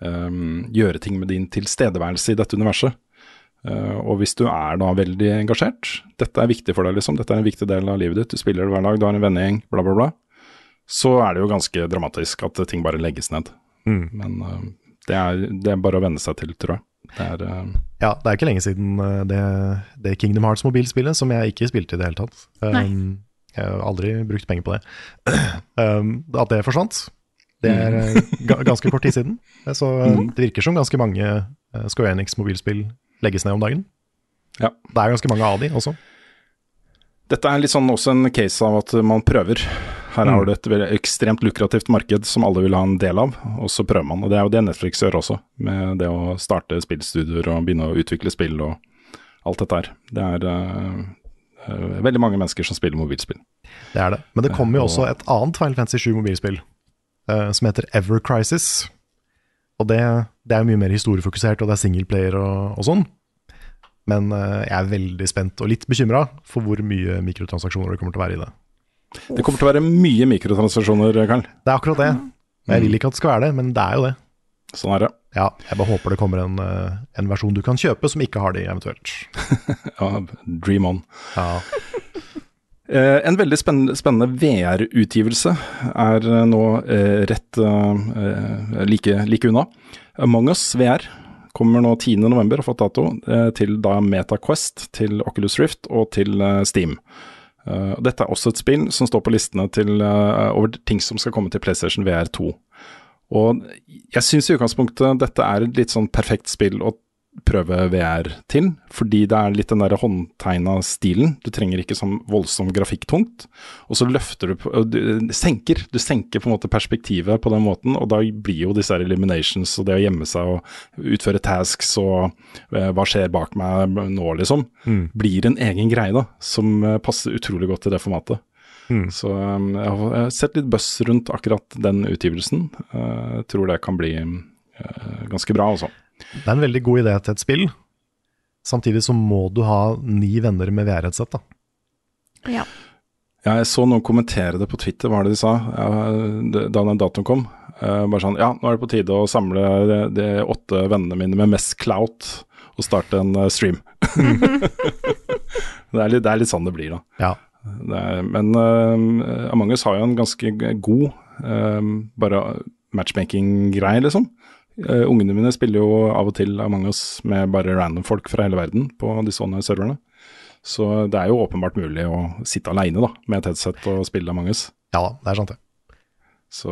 um, gjøre ting med din tilstedeværelse i dette universet. Uh, og hvis du er da veldig engasjert, dette er viktig for deg, liksom, dette er en viktig del av livet ditt, du spiller det hver dag, du har en vennegjeng, bla, bla, bla, så er det jo ganske dramatisk at ting bare legges ned. Mm. Men uh, det, er, det er bare å venne seg til, tror jeg. Det er uh, Ja, det er ikke lenge siden uh, det, det Kingdom Hearts-mobilspillet, som jeg ikke spilte i det hele tatt. Um, jeg har aldri brukt penger på det. um, at det forsvant, det er uh, ganske kort tid siden. Så uh, det virker som ganske mange uh, Square Enix-mobilspill legges ned om dagen. Ja. Det er ganske mange av de også. Dette er litt sånn også en case av at man prøver. Her har du et ekstremt lukrativt marked som alle vil ha en del av, og så prøver man. Og det er jo det Netflix gjør også, med det å starte spillstudioer og begynne å utvikle spill og alt dette her. Det er uh, eh, veldig mange mennesker som spiller mobilspill. Det er det. Men det kommer jo også et annet Final Fantasy 7 mobilspill eh, som heter Ever Crisis. Og det, det er mye mer historiefokusert, og det er singleplayer og, og sånn. Men eh, jeg er veldig spent og litt bekymra for hvor mye mikrotransaksjoner det kommer til å være i det. Det kommer til å være mye mikrotransaksjoner, Karl. Det er akkurat det. Jeg vil ikke at det skal være det, men det er jo det. Sånn er det. Ja, jeg bare håper det kommer en, eh, en versjon du kan kjøpe som ikke har de, eventuelt. Ja, dream on. Ja. Eh, en veldig spennende, VR-utgivelse er eh, nå eh, rett like, like unna. Among us VR kommer nå 10.11. har fått dato til da MetaQuest, til Oculus Rift og til Steam. Dette er også et spill som står på listene til, over ting som skal komme til PlayStation VR2. Og jeg syns i utgangspunktet dette er et litt sånn perfekt spill å prøve VR til, fordi det er litt den der håndtegna stilen. Du trenger ikke sånn voldsom grafikktungt. Og så løfter du Du senker, du senker på en måte perspektivet på den måten, og da blir jo disse her eliminations og det å gjemme seg og utføre tasks og eh, hva skjer bak meg nå, liksom, blir en egen greie, da, som eh, passer utrolig godt til det formatet. Så um, jeg har sett litt buzz rundt akkurat den utgivelsen. Eh, Jeg tror det kan bli eh, ganske bra, altså. Det er en veldig god idé til et spill. Samtidig så må du ha ni venner med VR-headset, da. Ja. Ja, jeg så noen kommentere det på Twitter, hva var det de sa ja, da den datoen kom. Uh, bare sånn Ja, nå er det på tide å samle de, de åtte vennene mine med mest clout og starte en uh, stream. det, er litt, det er litt sånn det blir, da. Ja. Det er, men uh, Among us har jo en ganske god uh, bare matchmaking-greie, liksom. Eh, ungene mine spiller jo av og til Among us med bare random folk fra hele verden på disse online-serverne. Så det er jo åpenbart mulig å sitte aleine med et headset og spille Among us. Ja det er sant det. Så,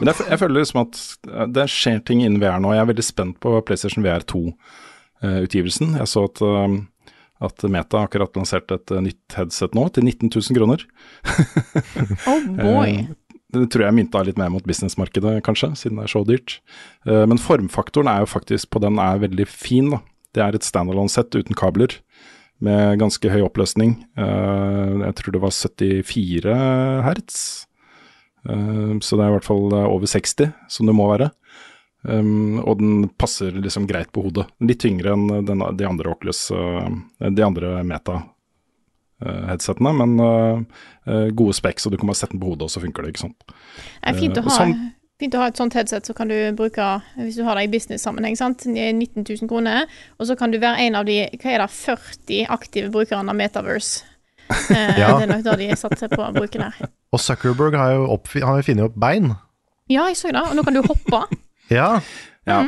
men jeg, jeg føler liksom at eh, det skjer ting innen VR nå. Jeg er veldig spent på PlayStation VR 2-utgivelsen. jeg så at, eh, at Meta akkurat lanserte et eh, nytt headset nå, til 19 000 kroner. Oh boy. Det tror jeg mynta litt mer mot businessmarkedet, kanskje, siden det er så dyrt. Eh, Men formfaktoren er jo faktisk på den er veldig fin. da. Det er et standalone-sett uten kabler, med ganske høy oppløsning. Eh, Jeg tror det var 74 hertz. Eh, Så det er i hvert fall over 60, som det må være. Og den passer liksom greit på hodet. Litt tyngre enn de andre Oculus, de andre Meta-headsetene, men eh, eh, gode spekk, så du kan bare sette den på hodet, og så funker det, ikke sant. Det er fint å, Eh, ha, sånn- fint å ha et sånt headset, så kan du bruke, hvis du har det i business-sammenheng, sant, 19 000 kroner, og så kan du være en av de, hva er det, 40 aktive brukerne av Metaverse. Eh, Ja. Det er nok da de satser på å bruke der. Og Zuckerberg har jo, opp, han har jo funnet opp bein. Ja, jeg så det, og nå kan du hoppe. Ja. Ja.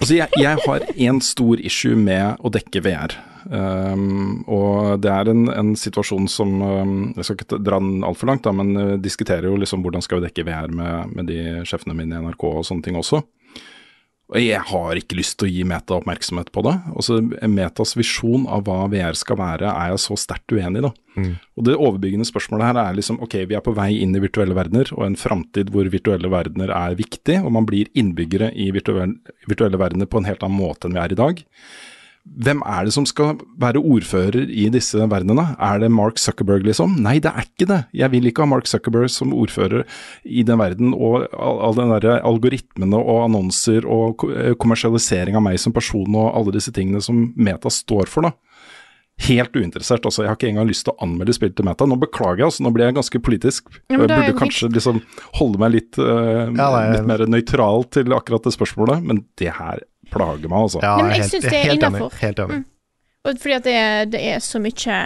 Altså, jeg, jeg har én stor issue med å dekke VR. Um, og det er en, en situasjon som um, Jeg skal ikke dra den altfor langt, da, men uh, diskuterer jo liksom hvordan skal vi dekke VR med, med de sjefene mine i NRK og sånne ting også. Og jeg har ikke lyst til å gi Meta oppmerksomhet på det. Også Metas visjon av hva VR skal være, er jeg så sterkt uenig i. da. Og Det overbyggende spørsmålet her er liksom, ok, vi er på vei inn i virtuelle verdener, og en framtid hvor virtuelle verdener er viktig, og man blir innbyggere i virtuelle, virtuelle verdener på en helt annen måte enn vi er i dag. Hvem er det som skal være ordfører i disse verdenene? Er det Mark Zuckerberg, liksom? Nei, det er ikke det. Jeg vil ikke ha Mark Zuckerberg som ordfører i den verden, og all, den derre algoritmene og annonser og eh, kommersialisering av meg som person og alle disse tingene som Meta står for, da. Helt uinteressert. altså Jeg har ikke engang lyst til å anmelde spill til Meta. Nå beklager jeg, altså, nå blir jeg ganske politisk. Ja, jeg er burde kanskje liksom holde meg litt, uh, Ja, litt mer nøytral til akkurat det spørsmålet, men det her plager meg, altså. Ja, Nei, men jeg synes det er innafor. Helt enig. Mm. Og fordi at det er, det er så mye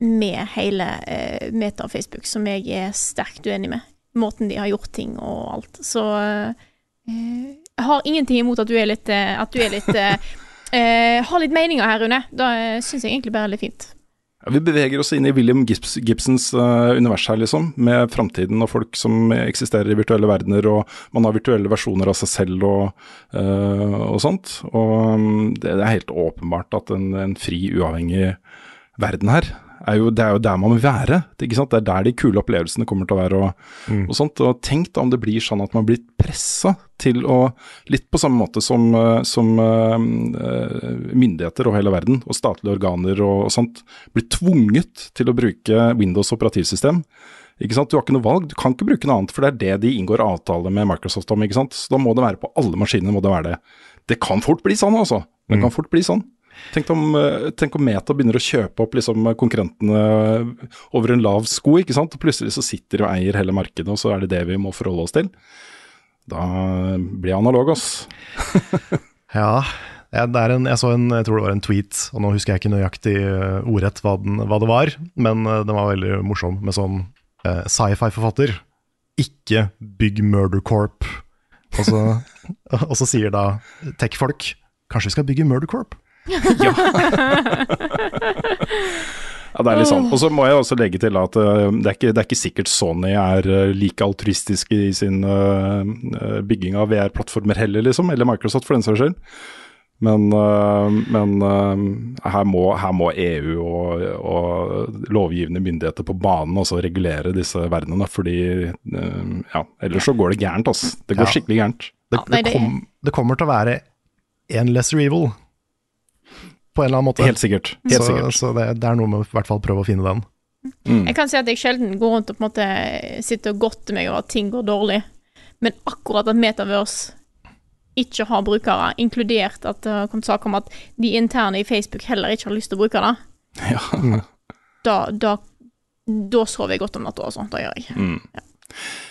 med hele uh, Meta og Facebook som jeg er sterkt uenig med. Måten de har gjort ting og alt. Så uh, jeg har ingenting imot at du er litt, uh, at du er litt Har litt meninger her, Rune. Da uh, syns jeg egentlig bare det er litt fint. Vi beveger oss inn i William Gibbs, Gibsons uh, univers her, liksom. Med framtiden og folk som eksisterer i virtuelle verdener, og man har virtuelle versjoner av seg selv og, uh, og sånt. Og um, det, det er helt åpenbart at en, en fri, uavhengig verden her er jo, det er jo der man vil være. Ikke sant? det er der de kule opplevelsene kommer til å være. Og, og sånt. Og tenk da om det blir sånn at man blir pressa til å, litt på samme måte som, eh, som uh, myndigheter og hele verden, og statlige organer og, og sånt, blir tvunget til å bruke Windows operativsystem. Ikke sant? Du har ikke noe valg, du kan ikke bruke noe annet, for det er det de inngår avtale med Microsoft om. ikke sant? Så da må det være på alle maskiner. må Det være det. Det kan fort bli sånn, altså. Det kan fort bli sånn. Tenk om, eh, tenk om Meta begynner å kjøpe opp liksom, konkurrentene over en lav sko, ikke sant? og plutselig så sitter de og eier hele markedet, og så er det det vi må forholde oss til. Da blir jeg analog, ass. Ja, en, jeg så en, jeg tror det var en tweet, og nå husker jeg ikke nøyaktig eh, ordrett hva, den, hva det var, men eh, den var veldig morsom med sånn eh, sci-fi-forfatter. Ikke bygg Murder Corp. Og så, og så sier da tech-folk kanskje vi skal bygge Murder Corp? Ja, det er litt sånn. Og så må jeg også legge til at uh, det, er ikke, det er ikke sikkert Sony er uh, like altruistisk i sin eh, bygging av VR-plattformer heller, liksom. Eller Microsoft, for den saks skyld. Men, men her, må, her må EU og, og lovgivende myndigheter på banen også regulere disse verdenene, fordi ja, ellers så går det gærent. altså. Det går Ja. skikkelig gærent. Ja, det, det- kom, det kommer til å være en lesser evil, på en eller annen måte. Helt sikkert. Helt så sikkert. så det, det er noe med å i hvert fall prøve å finne den. Mm. Jeg kan si at jeg sjelden går rundt og på en måte sitter og godter meg over at ting går dårlig, men akkurat at Metaverse ikke har brukere, inkludert at det har kommet sak om at de interne i Facebook heller ikke har lyst til å bruke det, Ja. da, da, da sover jeg godt om natta, altså. Det gjør jeg. Mm.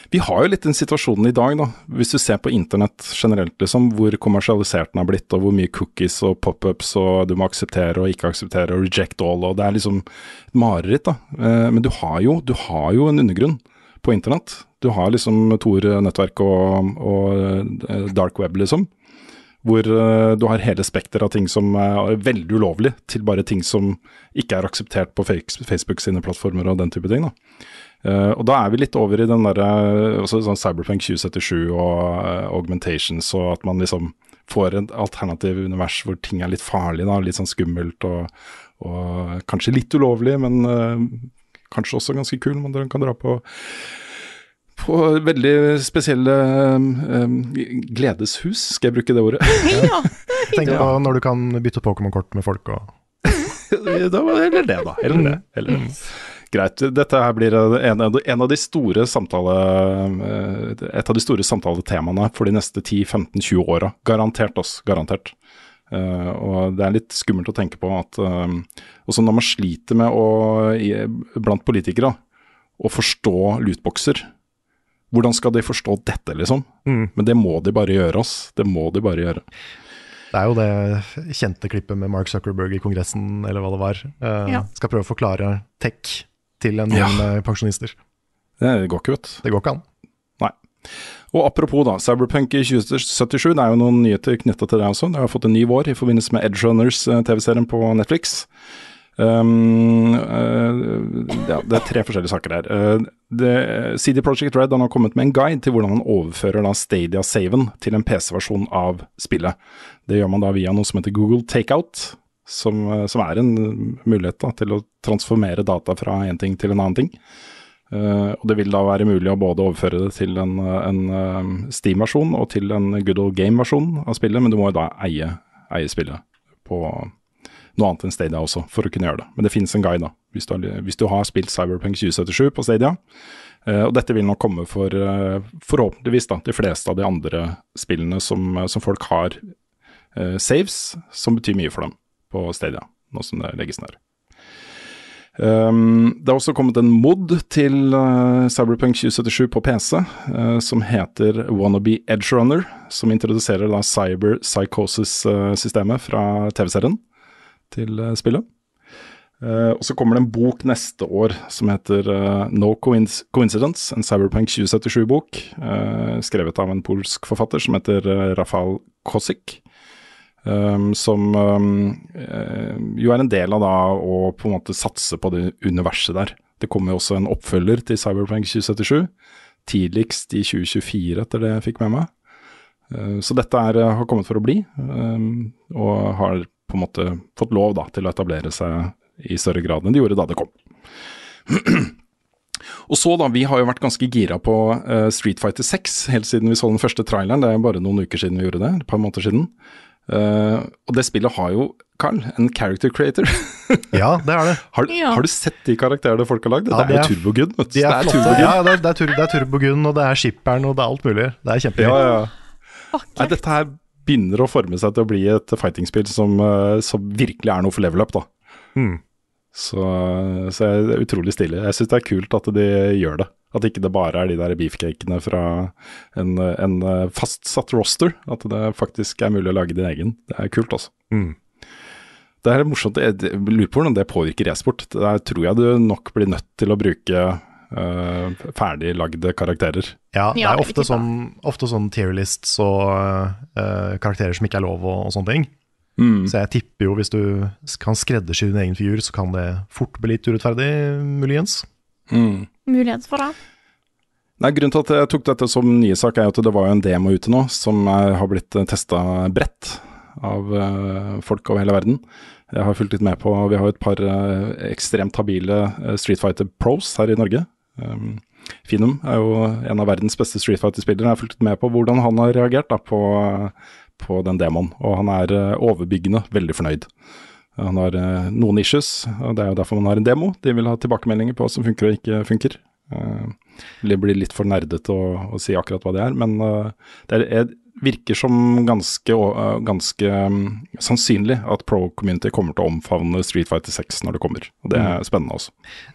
Vi har jo litt den situasjonen i dag, da. Hvis du ser på internett generelt, liksom, hvor kommersialisert den har blitt, og hvor mye cookies og pop-ups og du må akseptere og ikke akseptere og reject all, og det er liksom et mareritt, da. Eh, Men du har jo, du har jo en undergrunn på internett. Du har liksom Tor-nettverk og, og eh, dark web, liksom. Hvor eh, du har hele spekteret av ting som er veldig ulovlig, til bare ting som ikke er akseptert på Facebook sine plattformer og den type ting. da. Eh, og da er vi litt over i den derre sånn Cyberpunk 2077 og uh, augmentations, og at man liksom får et alternativ univers hvor ting er litt farlig, da, litt sånn skummelt og, og kanskje litt ulovlig, men uh, kanskje også ganske kul. Man kan dra på på veldig spesielle um, gledeshus, skal jeg bruke det ordet? Ja, Tenk på når du kan bytte Pokémon-kort med folk og Da Eller det, da. Eller det. Eller det. Greit. Dette her blir en en av de store samtale... eh, Et av de store samtaletemaene for de neste 10-15-20 åra. Garantert, oss. Garantert. Uh, og det er litt skummelt å tenke på at uh, også når man sliter med å, i, blant politikere, å forstå lootboxer Hvordan skal de forstå dette, liksom? Mm. Men det må de bare gjøre, oss. Det må de bare gjøre. Det er jo det kjente klippet med Mark Zuckerberg i Kongressen, eller hva det var. Uh, Ja. Skal prøve å forklare tech til en gjeng med pensjonister. Det går ikke, vet. Det går ikke an. Nei. Og apropos da, Cyberpunk i 2077, det er jo noen nyheter knytta til det også. Det har fått en ny vår i forbindelse med Edge Runners, eh, TV-serien på Netflix. Um, uh, ja, det er tre forskjellige saker her. Uh, det, CD Projekt Red har kommet med en guide til hvordan man overfører da Stadia-saven til en PC-versjon av spillet. Det gjør man da via noe som heter Google Takeout, som, eh, som er en mulighet da, til å transformere data fra en ting til en annen ting. Uh, og Det vil da være mulig å både overføre det til en, en uh, Steam-versjon og til en Good Old Game-versjon av spillet, men du må jo da eie, eie spillet på noe annet enn Stadia også, for å kunne gjøre det. Men det finnes en guide, da, hvis du har, hvis du har spilt Cyberpunk 2077 på Stadia. Uh, og dette vil nok komme for forhåpentligvis da, de fleste av de andre spillene som, som folk har saves, som betyr mye for dem på Stadia, nå som det legges ned. Um, det har også kommet en mod til uh, Cyberpunk 2077 på PC, uh, som heter Wannabe Edgerunner, som introduserer da Cyber Psychosis-systemet fra TV-serien til uh, spillet. Uh, og så kommer det en bok neste år som heter uh, No Coincidence, en Cyberpunk 2077-bok, uh, skrevet av en polsk forfatter som heter uh, Rafal Kosik. Um, som um, eh, jo er en del av da å på en måte satse på det universet der. Det kommer jo også en oppfølger til Cyberpunk 2077, tidligst i 2024 etter det jeg fikk med meg. Uh, så dette er, har kommet for å bli, um, og har på en måte fått lov da til å etablere seg i større grad enn de gjorde da det kom. Og så da, Vi har jo vært ganske gira på uh, Street Fighter 6 helt siden vi så den første traileren. Det er bare noen uker siden vi gjorde det, et par måneder siden. Eh, og det spillet har jo, Carl, en character creator. Ja, det er det. har, Ja. har du sett de karakterene folk har lagd? Ja, det de er er- jo Turbogun. De er, det er. Turbogun. Ja, det er, det, er tur, det er Turbogun, og det er skipperen, og det er alt mulig. Det er kjempegøy. Ja, ja. Nei, dette her begynner å forme seg til å bli et fightingspill som, eh, som virkelig er noe for level up, da. Mm. Så, så det er utrolig stilig. Jeg syns det er kult at de gjør det. At ikke det bare er de der beefcakene fra en, en fastsatt roster. At det faktisk er mulig å lage din egen. Det er kult, altså. Mm. Det er morsomt. Jeg lurer på hvordan det påvirker e-sport. Der tror jeg du nok blir nødt til å bruke uh, ferdig lagde karakterer. Ja, det er ofte sånn, ofte sånn tier lists og uh, karakterer som ikke er lov og, og sånne ting. Mm. Så jeg tipper jo hvis du kan skreddersy din egen figur, så kan det fort bli litt urettferdig, muligens. Mm. Mulighet for det. Nei, Grunnen til at jeg tok dette som nye sak, er at det var jo en demo ute nå som er, har blitt testa bredt. av uh, folk over hele verden. Jeg har fulgt litt med på Vi har et par uh, ekstremt habile eh, Street Fighter pros her i Norge. Um, Finum er jo en av verdens beste Street Fighter-spillere. Jeg har fulgt med på hvordan han har reagert da, på, på den demoen. Og han er eh, overbyggende veldig fornøyd. Han har eh, noen issues, og det er jo derfor man har en demo. De vil ha tilbakemeldinger på hva som funker og ikke funker. Det blir litt for nerdete å, å, si akkurat hva det er, men uh, det er, virker som ganske, ganske um, sannsynlig at pro-community kommer til å omfavne Street Fighter 6 når det kommer. Og Det er Mm. spennende også.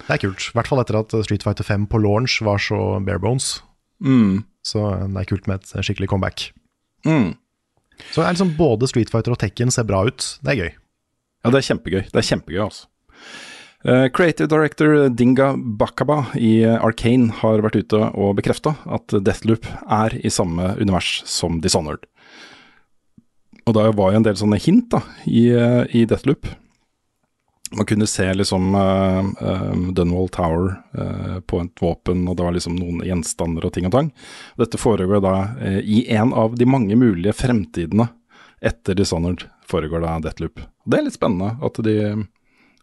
Det er kult. I hvert fall etter at Street Fighter 5 på launch var så bare bones. Mm. Så det er kult med et skikkelig comeback. Mm. Så det er liksom både Street Fighter og Tekken ser bra ut. Det er gøy. Ja, det er kjempegøy. Det er kjempegøy, altså. Uh, creative director Dinga Bakaba i eh, Arcane har vært ute og bekrefta at Deathloop er i samme univers som Dishonored. Og det var jo en del sånne hint da, i, eh, i Deathloop. Man kunne se liksom uh, Dunwall Tower på et våpen, og det var liksom noen gjenstander og ting og tang. Dette foregår da i en av de mange mulige fremtidene etter Dishonored foregår da Deathloop. Det er litt spennende at de,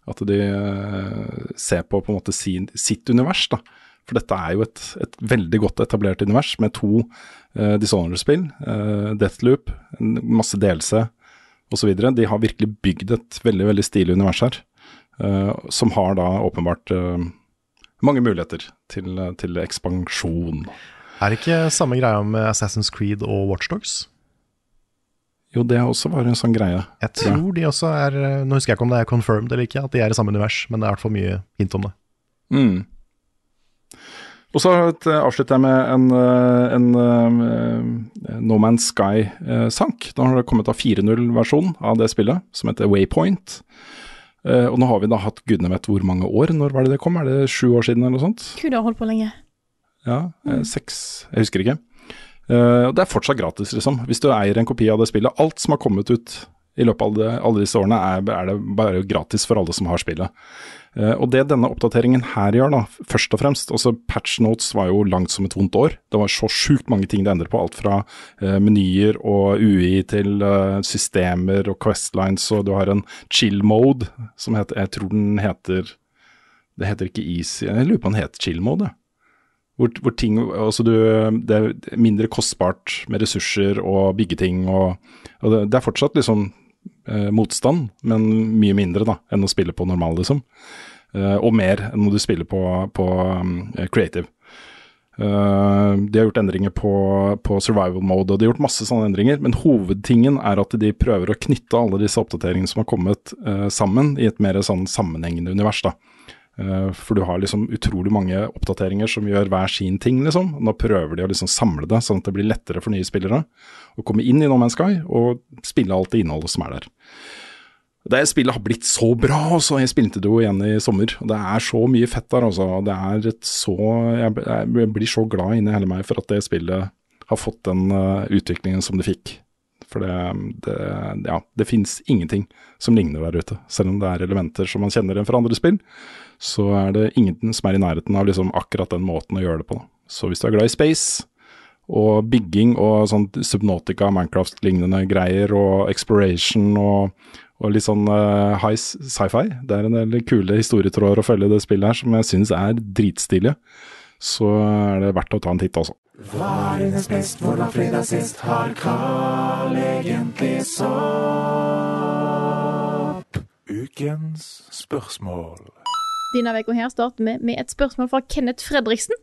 at de eh, ser på på en måte sin, sitt univers, da. For dette er jo et, et veldig godt etablert univers med to uh, Dishonored-spill. uh, Deathloop, masse delelse osv. De har virkelig bygd et veldig veldig stilig univers her. uh, som har da åpenbart uh, mange muligheter til, til ekspansjon. Er det ikke samme greia med Assassin's Creed og Watchdogs? Jo, det også var en sånn greie. Jeg tror de også er Nå husker jeg ikke om det er confirmed eller ikke, at de er i samme univers, men det er i hvert fall mye hint om det. Mm. Og så avslutter jeg med en, en, en, eh, No Man's Sky-sank. Da har det kommet av 4.0-versjon av det spillet, som heter Waypoint. Eh, Og nå har vi da hatt gudene vet hvor mange år. Når var det det kom? Er det sju år siden eller noe sånt? Gud, det har holdt på lenge. Ja, eh, seks, jeg husker ikke. Eh, og det er fortsatt gratis, liksom. Hvis du eier en kopi av det spillet. Alt som har kommet ut i løpet av det, alle disse årene, er, er det bare gratis for alle som har spillet. Eh, og det denne oppdateringen her gjør, da, først og fremst altså Patch notes var jo langt som et vondt år. Det var så sjukt mange ting det endret på. Alt fra uh, menyer og UI til uh, systemer og questlines, og du har en chill mode som heter Jeg tror den heter Det heter ikke easy Jeg lurer på om den heter chill mode. jeg. Hvor, hvor ting altså du, Det er mindre kostbart med ressurser og bygge ting. Og, og det, det er fortsatt liksom eh, motstand, men mye mindre da enn å spille på normal, liksom. Eh, og mer enn når du spiller på, på um, creative. Uh, de har gjort endringer på, på survival mode, og de har gjort masse sånne endringer. Men hovedtingen er at de prøver å knytte alle disse oppdateringene som har kommet uh, sammen, i et mer sånn sammenhengende univers. da. Eh, For du har liksom utrolig mange oppdateringer som gjør hver sin ting, liksom. Nå prøver de å liksom samle det, sånn at det blir lettere for nye spillere å komme inn i No Man's Sky og spille alt det innholdet som er der. Det spillet har blitt så bra, altså. Jeg spilte det jo igjen i sommer. og Det er så mye fett der, altså. Det er et så Jeg blir så glad inni hele meg for at det spillet har fått den eh, utviklingen som det fikk. For det, det, ja, det fins ingenting som ligner der ute. Selv om det er elementer som man kjenner igjen fra andre spill, så er det ingen som er i nærheten av liksom akkurat den måten å gjøre det på. Så hvis du er glad i space og bygging og sånn Subnautica, Minecraft-lignende greier og exploration og, og litt sånn uh, high sci-fi, det er en del kule historietråder å følge i det spillet her som jeg syns er dritstilige. Så er det verdt å ta en titt, altså. Hva er dines best, hvor var fredag sist? Har Carl egentlig sopp? Ukens spørsmål. Denne uka her starter vi med et spørsmål fra Kenneth Fredriksen.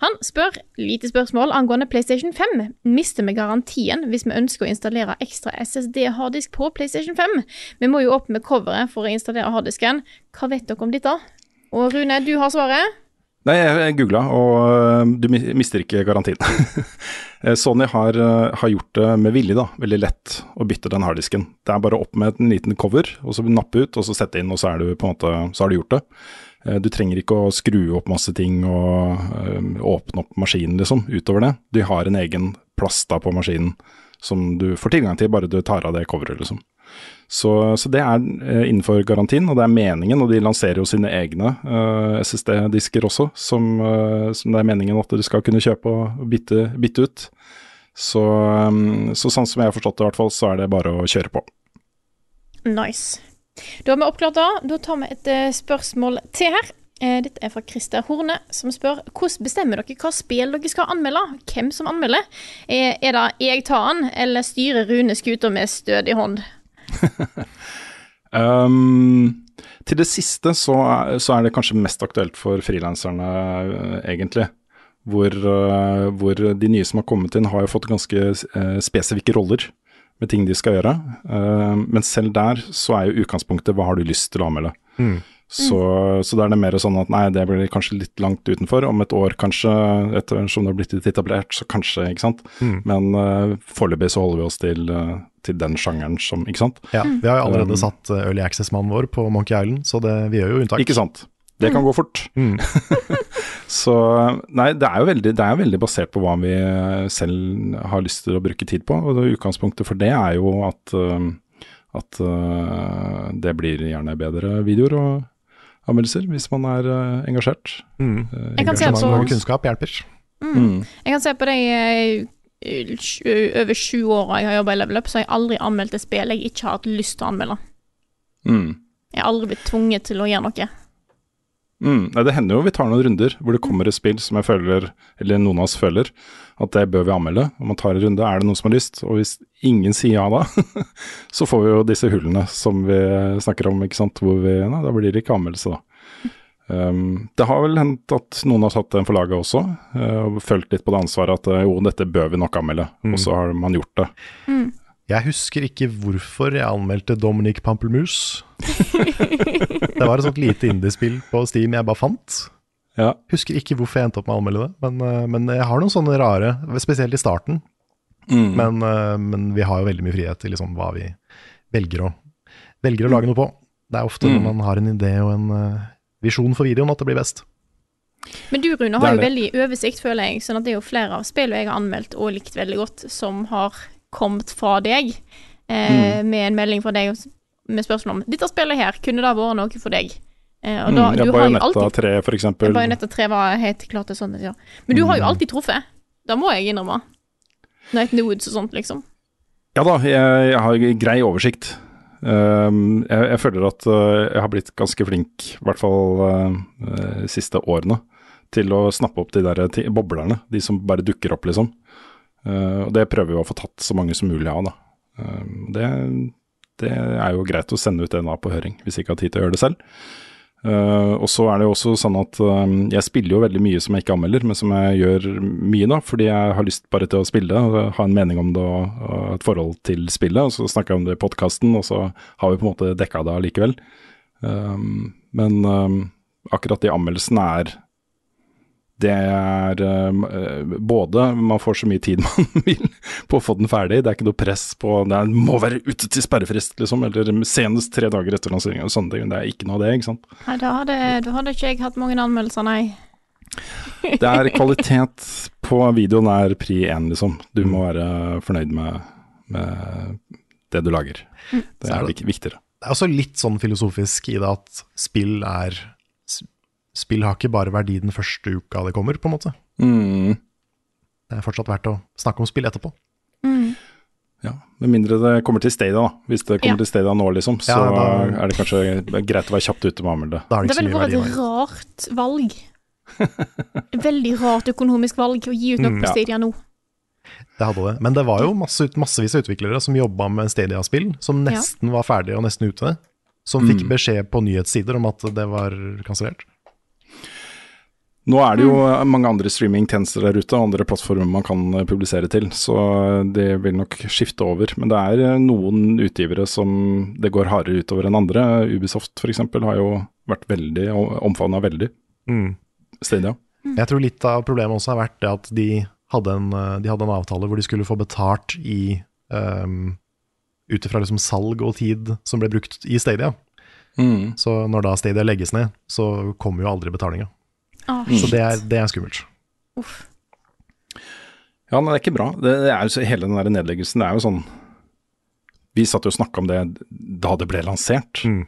Han spør lite spørsmål angående PlayStation 5. Mister vi garantien hvis vi ønsker å installere ekstra SSD-harddisk på PlayStation 5? Vi må jo opp med coveret for å installere harddisken. Hva vet dere om dette? Og Rune, du har svaret. Nei, jeg googla, og øh, du mister ikke garantien. Eh, Sony har, øh, har gjort det med vilje, da. Veldig lett å bytte den harddisken. Det er bare opp med en liten cover, og så nappe ut, og så sette inn, og så, er du på en måte, så har du gjort det. Eh, Du trenger ikke å skru opp masse ting og øh, åpne opp maskinen, liksom, utover det. De har en egen plass på maskinen som du får tilgang til, bare du tar av det coveret, liksom. Så, så det er eh, innenfor garantien, og det er meningen, og de lanserer jo sine egne uh, SSD-disker også, som, uh, som det er meningen at du skal kunne kjøpe og bytte, bytte ut. Så, um, så sånn som jeg har forstått det, i hvert fall, så er det bare å kjøre på. Nice. Da har vi oppklart det. Da tar vi et eh, spørsmål til her. Eh, Dette er fra Christer Horne, som spør hvordan bestemmer dere hva spill dere skal anmelde? Hvem som anmelder? Er, er det jeg tar den, eller styrer Rune skuta med stødig hånd? Um, til det siste så, så er det kanskje mest aktuelt for frilanserne, eh, egentlig. Hvor, eh, hvor de nye som har kommet inn, har jo fått ganske eh, spesifikke roller med ting de skal gjøre. Uh, men selv der så er jo utgangspunktet hva har du lyst til å anmelde. Mm. Så, så da er det mer sånn at nei, det blir kanskje litt langt utenfor. Om et år kanskje, etter som det har blitt litt etablert, så kanskje, ikke sant. Mm. Men uh, foreløpig så holder vi oss til, uh, til den sjangeren som, ikke sant. Ja, vi har jo allerede Um, satt Early Access-mannen vår på Monkey Island, så det, vi gjør jo unntak. Ikke sant. Det kan gå fort. Mm. Så nei, det er jo veldig, det er veldig basert på hva vi eh, selv har lyst til å bruke tid på. Og utgangspunktet for det er jo at, eh, at eh, det blir gjerne bedre videoer og anmeldelser hvis man er engasjert. Mm. Jeg kan se Engasjement på- og kunnskap hjelper. Mm. Jeg kan se på det eh, over sju år jeg har jobba i Level Up, så har jeg aldri anmeldt et spill jeg ikke har hatt lyst til å anmelde. Mm. Jeg har aldri blitt tvunget til å gjøre noe. Mm. Det hender jo vi tar noen runder hvor det kommer et spill som jeg føler, eller noen av oss føler, at det bør vi anmelde. Og man tar en runde, er det noen som har lyst? Og hvis ingen sier ja da, så får vi jo disse hullene som vi snakker om, ikke sant. Hvor vi, nei, da blir det ikke anmeldelse, da. Um, det har vel hendt at noen har tatt den for laget også, uh, og følt litt på det ansvaret at uh, jo, dette bør vi nok anmelde. Og så har man gjort det. Jeg husker ikke hvorfor jeg anmeldte Dominic Pampelmus. det var et sånt lite indiespill på Steam jeg bare fant. Ja. Husker ikke hvorfor jeg endte opp med å anmelde det, men, eh, men jeg har noen sånne rare, spesielt i starten. Mm. Men, eh, men vi har jo veldig mye frihet til liksom hva vi velger å, velger å lage noe på. Det er ofte Mm. når man har en idé og en eh, visjon for videoen at det blir best. Men du, Rune, har jo veldig oversikt, føler jeg. Sånn at det er jo flere av spillene jeg har anmeldt og likt veldig godt, som har kommet fra deg. Eh, Mm. Med en melding fra deg med spørsmål om 'Dette spillet her, kunne det vært noe for deg?' Eh, og da, Mm, ja, alltid 3 for eksempel. Bajonetta 3 var helt klart et sånt, ja. Men du har jo Mm. alltid truffet. Det må jeg innrømme. Night in the Woods og sånt, liksom. Ja da, jeg, jeg har grei oversikt. Um, jeg, jeg føler at uh, jeg har blitt ganske flink, i hvert fall uh, uh, siste årene, til å snappe opp de der boblerne. De som bare dukker opp, liksom. Uh, og det prøver vi å få tatt så mange som mulig av, da. Um, det, det er jo greit å sende ut det da på høring, hvis jeg ikke har tid til å gjøre det selv. Uh, og så er det jo også sånn at uh, jeg spiller jo veldig mye som jeg ikke anmelder, men som jeg gjør mye da, fordi jeg har lyst bare til å spille og ha en mening om det og, og et forhold til spillet. Og så snakker jeg om det i podkasten, og så har vi på en måte dekka det allikevel. Um, men um, akkurat de anmeldelsene er det er eh, både Man får så mye tid man vil på å få den ferdig. Det er ikke noe press på Det er, må være ute til sperrefrist, liksom. Eller senest tre dager etter lanseringen. og sånne ting. Det er ikke noe av det, ikke sant. Nei, da hadde, da hadde ikke jeg hatt mange anmeldelser, nei. Det er kvalitet på videoen er pri én, liksom. Du må være fornøyd med, med det du lager. Det er er det- vik- viktigere. Det er også litt sånn filosofisk i det at spill er Spill har ikke bare verdi den første uka det kommer, på en måte. Mm, Det er fortsatt verdt å snakke om spill etterpå. Mm. ja. Med mindre det kommer til Stadia, da. Hvis det kommer Ja. til Stadia nå, liksom, så Ja, da- er det kanskje greit å være kjapt ute med å anmelde det. Er det Det ville vært et rart valg. Veldig rart økonomisk valg å gi ut noe Mm, på ja. Stadia nå. Det hadde det. Men det var jo masse, massevis av utviklere som jobba med Stadia-spill, som Ja. nesten var ferdige og nesten ute. Som fikk Mm. beskjed på nyhetssider om at det var kansellert. Nå er det jo Mm. mange andre streamingtjenester der ute, og andre plattformer man kan eh, publisere til, så det vil nok skifte over. Men det er eh, noen utgivere som det går hardere utover enn andre. Ubisoft f.eks. har jo vært veldig omfavna veldig. Mm. Stadia. Jeg tror litt av problemet også har vært det at de hadde en, eh, de hadde en avtale hvor de skulle få betalt i um, ut ifra liksom salg og tid som ble brukt i Stadia. Mm. Så når da Stadia legges ned, så kommer jo aldri betalinga. Åh, Så det er, det er skummelt. uff. Ja, men det er ikke bra. Det, det er jo så, hele den der nedleggelsen, det er jo sånn Vi satt jo og snakka om det da det ble lansert. Mm.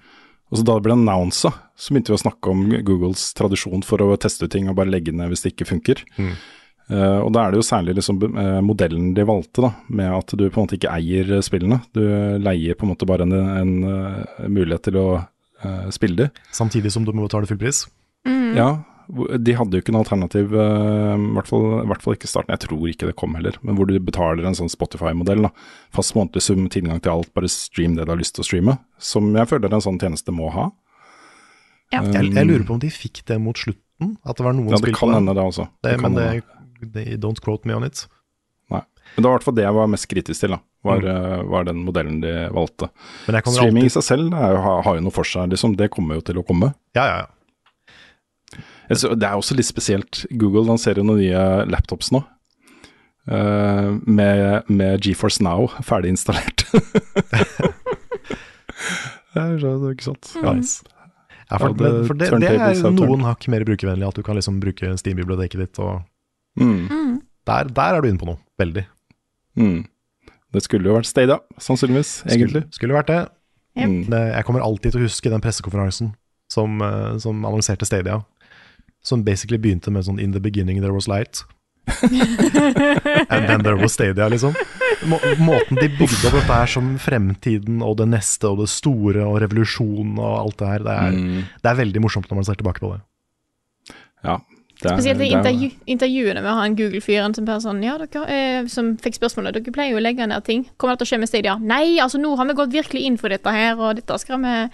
Og så da det ble annonsa, så begynte vi å snakke om Googles tradisjon for å teste ut ting og bare legge ned hvis det ikke funker. Mm. Uh, og da er det jo særlig liksom uh, modellen de valgte, da, med at du på en måte ikke eier spillene. Du leier på en måte bare en, en, uh, mulighet til å spille de. Samtidig som du må betale full pris. Ja, hvor- de hadde jo ikke noe alternativ, eh, i hvert, fall, i hvert fall ikke starten. Jeg tror ikke det kom heller, men hvor du betaler en sånn Spotify-modell. da. Fast månedlig sum, tilgang til alt, bare stream det du har lyst til å streame. Som jeg føler en sånn tjeneste må ha. Ja. Jeg, jeg lurer på om de fikk det mot slutten, at det var noen Ja, det kan hende det også. Det, Det men det, det, don't quote me on it. Nei. Men det var i hvert fall det jeg var mest kritisk til, da. Var, Mm. var den modellen de valgte. Men jeg kommer Streaming i seg selv er jo, har, har jo noe for seg, liksom. Det kommer jo til å komme. Ja, ja, ja. Det er også litt spesielt. Google lanserer noen nye laptops nå. Uh, med, med GeForce Now ferdig installert. det er jo ikke sant. Nice. Ja, for, det- men, for det, det er noen hakk mer brukervennlig, at du kan liksom bruke Steam-biblioteket ditt, og Mm. Mm. der, der er du inne på noe. Veldig. Mm. Det skulle jo vært Stadia, sannsynligvis, egentlig. Skulle, skulle vært det. Yep. Mm. det. Jeg kommer alltid til å huske den pressekonferansen som, eh, som annonserte Stadia. Som basically begynte med sånn 'In the beginning there was light'. And then there was Stadia, liksom. Må, måten de bygde opp dette her som fremtiden og det neste og det store og revolusjonen og alt det her, det er, Mm. det er veldig morsomt når man ser tilbake på det. Ja. Det er- Spesielt i er- intervju intervjuene med han Google-fyren som sånn Ja, eh, som fikk spørsmålet Dere pleier jo å legge ned ting. Kommer det til å skje med Stadia? Nei, altså nå har vi gått virkelig inn for dette her, og dette skal vi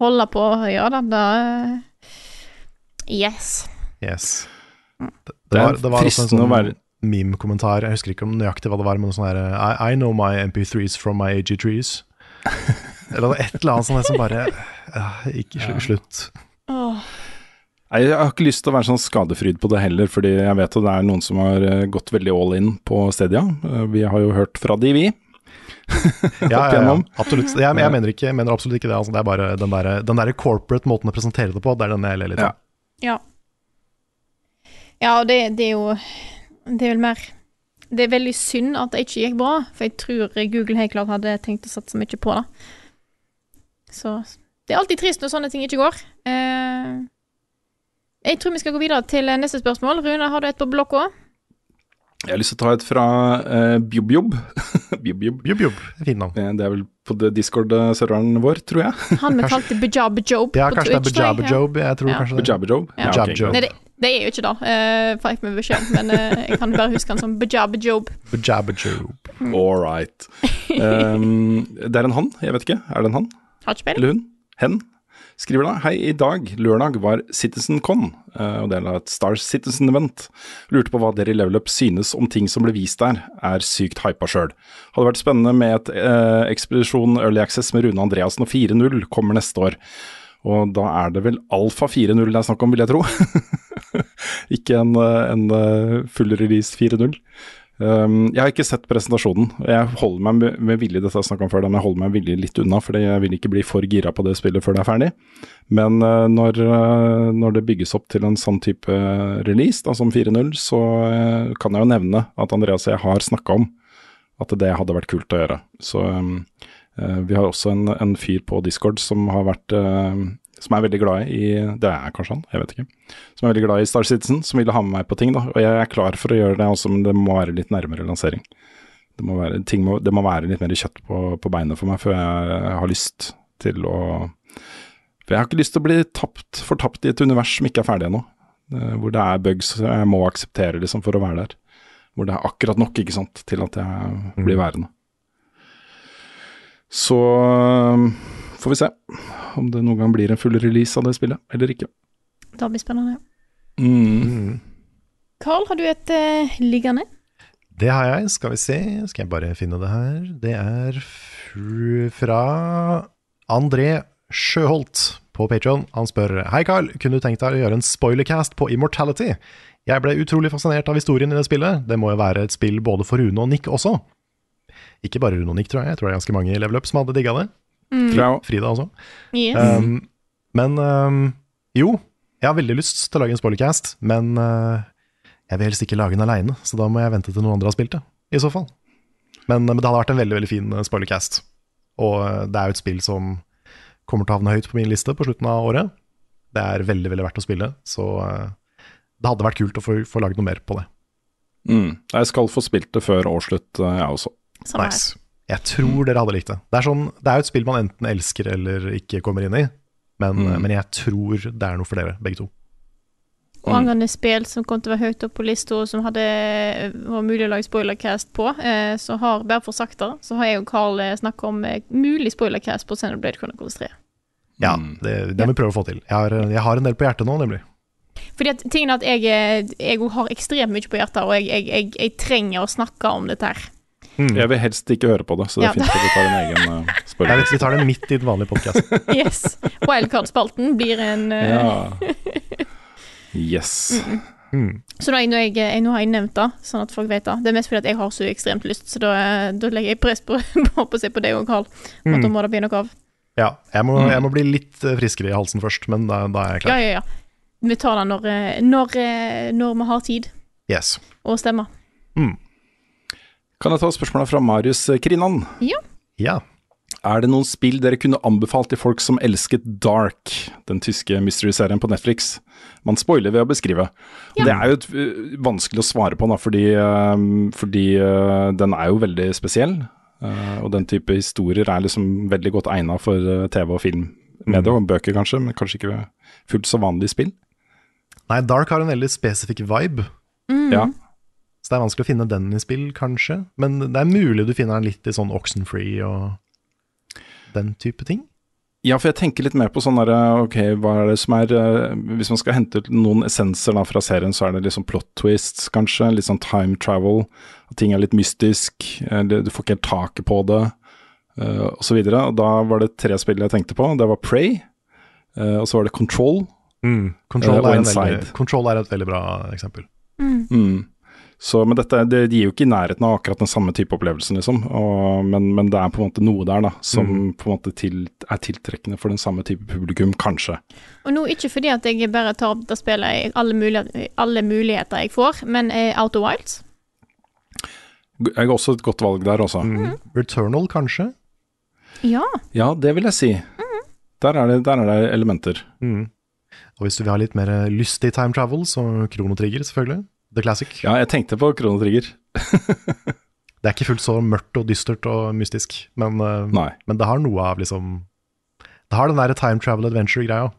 holde på. Ja da, da eh, Yes. Yes. Det, Det det, var, det var også en sånn være- meme-kommentar, jeg husker ikke om nøyaktig hva det var, men noe sånn her I, I know my MP3s from my AG3s. Eller et eller annet sånt som bare ja, Ikke slu- slutt. Jeg har ikke lyst til å være sånn skadefryd på det heller, fordi jeg vet at det er noen som har eh, gått veldig all in på Stadia. Eh, Vi har jo hørt fra de, vi. Ja, ja, ja, absolutt. Jeg, jeg, mener ikke, jeg mener absolutt ikke det. Altså, det er bare den der, den der corporate måten å presentere det på, det er den jeg ler litt av. Ja. Ja, og det, det er jo Det er vel mer Det er veldig synd at det ikke gikk bra, for jeg tror Google helt klart hadde tenkt å satse mye på det. Så det er alltid trist når sånne ting ikke går. Eh, jeg tror vi skal gå videre til neste spørsmål. Rune, har du et på blokka? Jeg har lyst til å ta et fra. Bjobb-Jobb. Jubb, jubb. Fint navn. Eh, Det er vel på Discord-serveren vår, tror jeg. Han vi kalte Bajab Job Ja, på kanskje det er Twitch, jeg. Tror Ja. kanskje det. Bjabbejobb. Ja. ok, Bjabbejobb. Nei, det, det er jo ikke det, uh, fikk vi beskjed om, men eh, jeg kan bare huske han som Bajabajob. Bajabajob. All right. Um, det er en han, jeg vet ikke. Er det en han? Hatspill. Eller hun? Hen? Skriver da Hei, i dag, lørdag, var CitizenCon, uh, og det er et Star Citizen-event. Lurte på hva dere i Level Up synes om ting som ble vist der. Er sykt hypa sjøl. Hadde vært spennende med et uh, ekspedisjon Early Access med Rune Andreassen og 4.0 kommer neste år. Og da er det vel Alfa 4.0 det er snakk om, vil jeg tro. Ikke en, eh, en eh, full release 4.0. Um, jeg har ikke sett presentasjonen. Jeg holder meg med, med vilje dette jeg snakket om før, men jeg holder meg villig litt unna, fordi jeg vil ikke bli for gira på det spillet før det er ferdig. Men uh, når, uh, når det bygges opp til en sånn type release, da, som 4.0, så uh, kan jeg jo nevne at Andreas og jeg har snakka om at det hadde vært kult å gjøre. Så um, vi har også en, en fyr på Discord som har vært som er veldig glad i Det er kanskje han, jeg vet ikke. Som er veldig glad i Star Citizen, som ville ha med meg på ting. da, Og jeg er klar for å gjøre det også, men det må være litt nærmere lansering. Det må være, ting må, det må være litt mer kjøtt på, på beinet for meg før jeg har lyst til å For jeg har ikke lyst til å bli tapt, fortapt i et univers som ikke er ferdig ennå. eh, Hvor det er bugs jeg må akseptere liksom for å være der. Hvor det er akkurat nok ikke sant, til at jeg blir værende. Så får vi se om det noen gang blir en full release av det spillet, eller ikke. Det blir spennende. Mm. Carl, har du et uh, liggende? Det har jeg. Skal vi se, skal jeg bare finne det her. Det er fra André Sjøholt på Patreon. Han spør Hei, Carl. Kunne du tenkt deg å gjøre en spoilercast på Immortality? Jeg ble utrolig fascinert av historien i det spillet. Det må jo være et spill både for Rune og Nick også. Ikke bare Rune og Nick, tror jeg. Jeg tror det er ganske mange i Level Up som hadde digga det. Også. Frida også. Yes. Um, men um, jo, jeg har veldig lyst til å lage en spoilercast, men uh, jeg vil helst ikke lage den aleine, så da må jeg vente til noen andre har spilt det, i så fall. Men, men det hadde vært en veldig veldig fin uh, spoilercast. Og uh, det er jo et spill som kommer til å havne høyt på min liste på slutten av året. Det er veldig veldig verdt å spille, så uh, det hadde vært kult å få, få lagd noe mer på det. Mm. Jeg skal få spilt det før årsslutt, eh, jeg også. Som Nice. Jeg tror dere hadde likt det. Det er, sånn, det er jo et spill man enten elsker eller ikke kommer inn i, men, Mm. men jeg tror det er noe for dere, begge to. Og angående spill som kom til å være høyt opp på lista, og som hadde var mulig å lage spoilercast på, eh, så har bare for saktere, så har jeg og Carl eh, snakka om eh, mulig spoilercast på Xenoblade Chronicles 3. Ja, det, det må vi prøve å få til. Jeg har, jeg har en del på hjertet nå, nemlig. Fordi at tingen er at jeg, òg har ekstremt mye på hjertet, og jeg, jeg, jeg, jeg trenger å snakke om dette her. Jeg vil helst ikke høre på det, så det Ja. er fint at du tar en egen uh, spørsmål. spoiler. vi tar det midt i den vanlige podkasten. Yes. Wildcard-spalten blir en uh... Ja. Yes. Så da, nå, jeg, jeg, nå har jeg nevnt det, sånn at folk vet det. Det er mest fordi at jeg har så ekstremt lyst, så da, eh, da legger jeg press på, på, se på deg og Carl. Om at da må det bli noe av. Ja, jeg må, jeg må bli litt eh, friskere i halsen først, men da, da er jeg klar. ja, ja. ja. Vi tar det når, eh, når, eh, når vi har tid Yes. og stemmer. Kan jeg ta spørsmålet fra Marius Krinan? Ja. Ja. Er det noen spill dere kunne anbefalt til folk som elsket Dark, den tyske mystery-serien på Netflix? Man spoiler ved å beskrive. Ja. Det er jo et, øh, vanskelig å svare på, da, fordi, øh, fordi øh, den er jo veldig spesiell. og den type historier er liksom veldig godt egna for TV og film. Medie og bøker kanskje, men kanskje ikke fullt så vanlig spill. Nei, Dark har en veldig spesifikk vibe, Ja. Så det er vanskelig å finne den i spill, kanskje. Men det er mulig du finner den litt i sånn Oxenfree og den type ting. Ja, for jeg tenker litt mer på sånn derre Ok, hva er det som er eh, Hvis man skal hente ut noen essenser da fra serien, så er det liksom plot twists, kanskje. Litt sånn time travel. At ting er litt mystisk. eh, Du får ikke helt taket på det, uh, og så videre. Og da var det tre spill jeg tenkte på. Det var Prey, eh, og så var det Control. Control, Eh, er en veldig, Control er et veldig bra eksempel. Mm. Så, men dette det gir jo ikke i nærheten av akkurat den samme type opplevelsen, liksom. Og, men, men det er på en måte noe der da, som på en måte til, er tiltrekkende for den samme type publikum, kanskje. Og nå ikke fordi at jeg bare tar opp det spillet i alle, muligheter, alle muligheter jeg får, men eh, Outer Wilds. Jeg har også et godt valg der, også. Mm. Returnal, kanskje? Ja. Ja, det vil jeg si. Der, er det, der er det elementer. Mm. Og hvis du vil ha litt mer lystig time travel, så Kronotrigger, selvfølgelig. The Classic. Ja, jeg tenkte på Chrono Trigger. Det er ikke fullt så mørkt og dystert og mystisk, men, eh, Nei. men det har noe av liksom Det har den der time travel adventure-greia.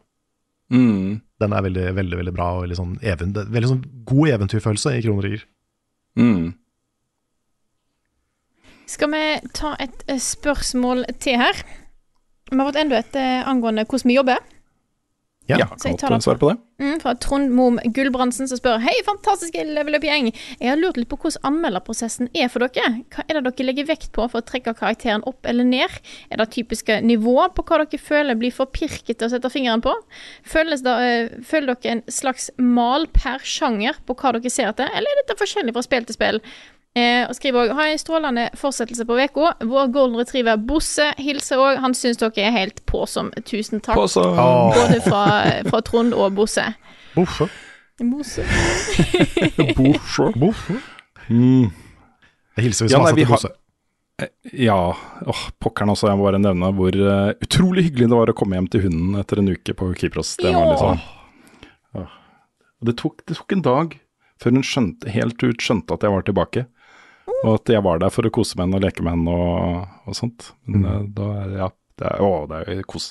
Mm. Den er veldig, veldig veldig bra og veldig sånn, even, veldig sånn god eventyrfølelse i Kronotrigger. Mm. Skal vi ta et eh, spørsmål til her? Vi har fått enda et eh, angående hvordan vi jobber. Ja, Ja, Så kan godt svare på det. Mm, fra Trond Mom Gulbrandsen som spør Hei, fantastiske level up-gjeng. Jeg har lurt litt på hvordan anmelderprosessen er for dere. Hva er det dere legger vekt på for å trekke karakteren opp eller ned? Er det typiske nivå på hva dere føler blir for pirkete å sette fingeren på? Føles det, øh, føler dere en slags mal per sjanger på hva dere ser etter, eller er dette forskjellig fra spill til spill? Eh, og skriver òg Ha en strålende fortsettelse på uka. Vår golden retriever Bosse hilser òg. Han syns dere er helt påsom. Tusen takk. Påsom. Både fra, fra Trond og Bosse. Bosse. Bosse. Bosse. Bosse. Mm. Jeg hilser hvis Ja, masse nei, vi har- Bosse. Ja, åh, pokkeren også. Jeg må bare nevne hvor uh, utrolig hyggelig det var å komme hjem til hunden etter en uke på Kypros. Det var Ja. litt sånn Det tok, det tok en dag før hun skjønte, helt ut skjønte at jeg var tilbake. Og at jeg var der for å kose med henne og leke med henne og, og sånt. Men Mm. eh, da er ja, det er, Å, det er kos.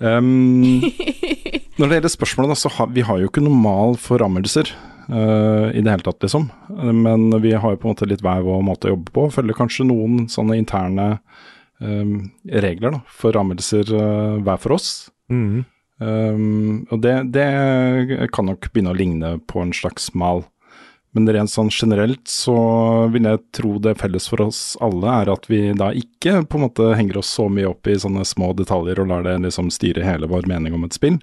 Um, når det gjelder spørsmålet, så har vi har jo ikke noen mal for anmeldelser eh, i det hele tatt, liksom. Men vi har jo på en måte litt hver vår måte å jobbe på. Følger kanskje noen sånne interne um, regler da, for anmeldelser uh, hver for oss. Mm. Um, og det, det kan nok begynne å ligne på en slags mal. Men rent sånn generelt så vil jeg tro det felles for oss alle er at vi da ikke på en måte henger oss så mye opp i sånne små detaljer og lar det liksom styre hele vår mening om et spill.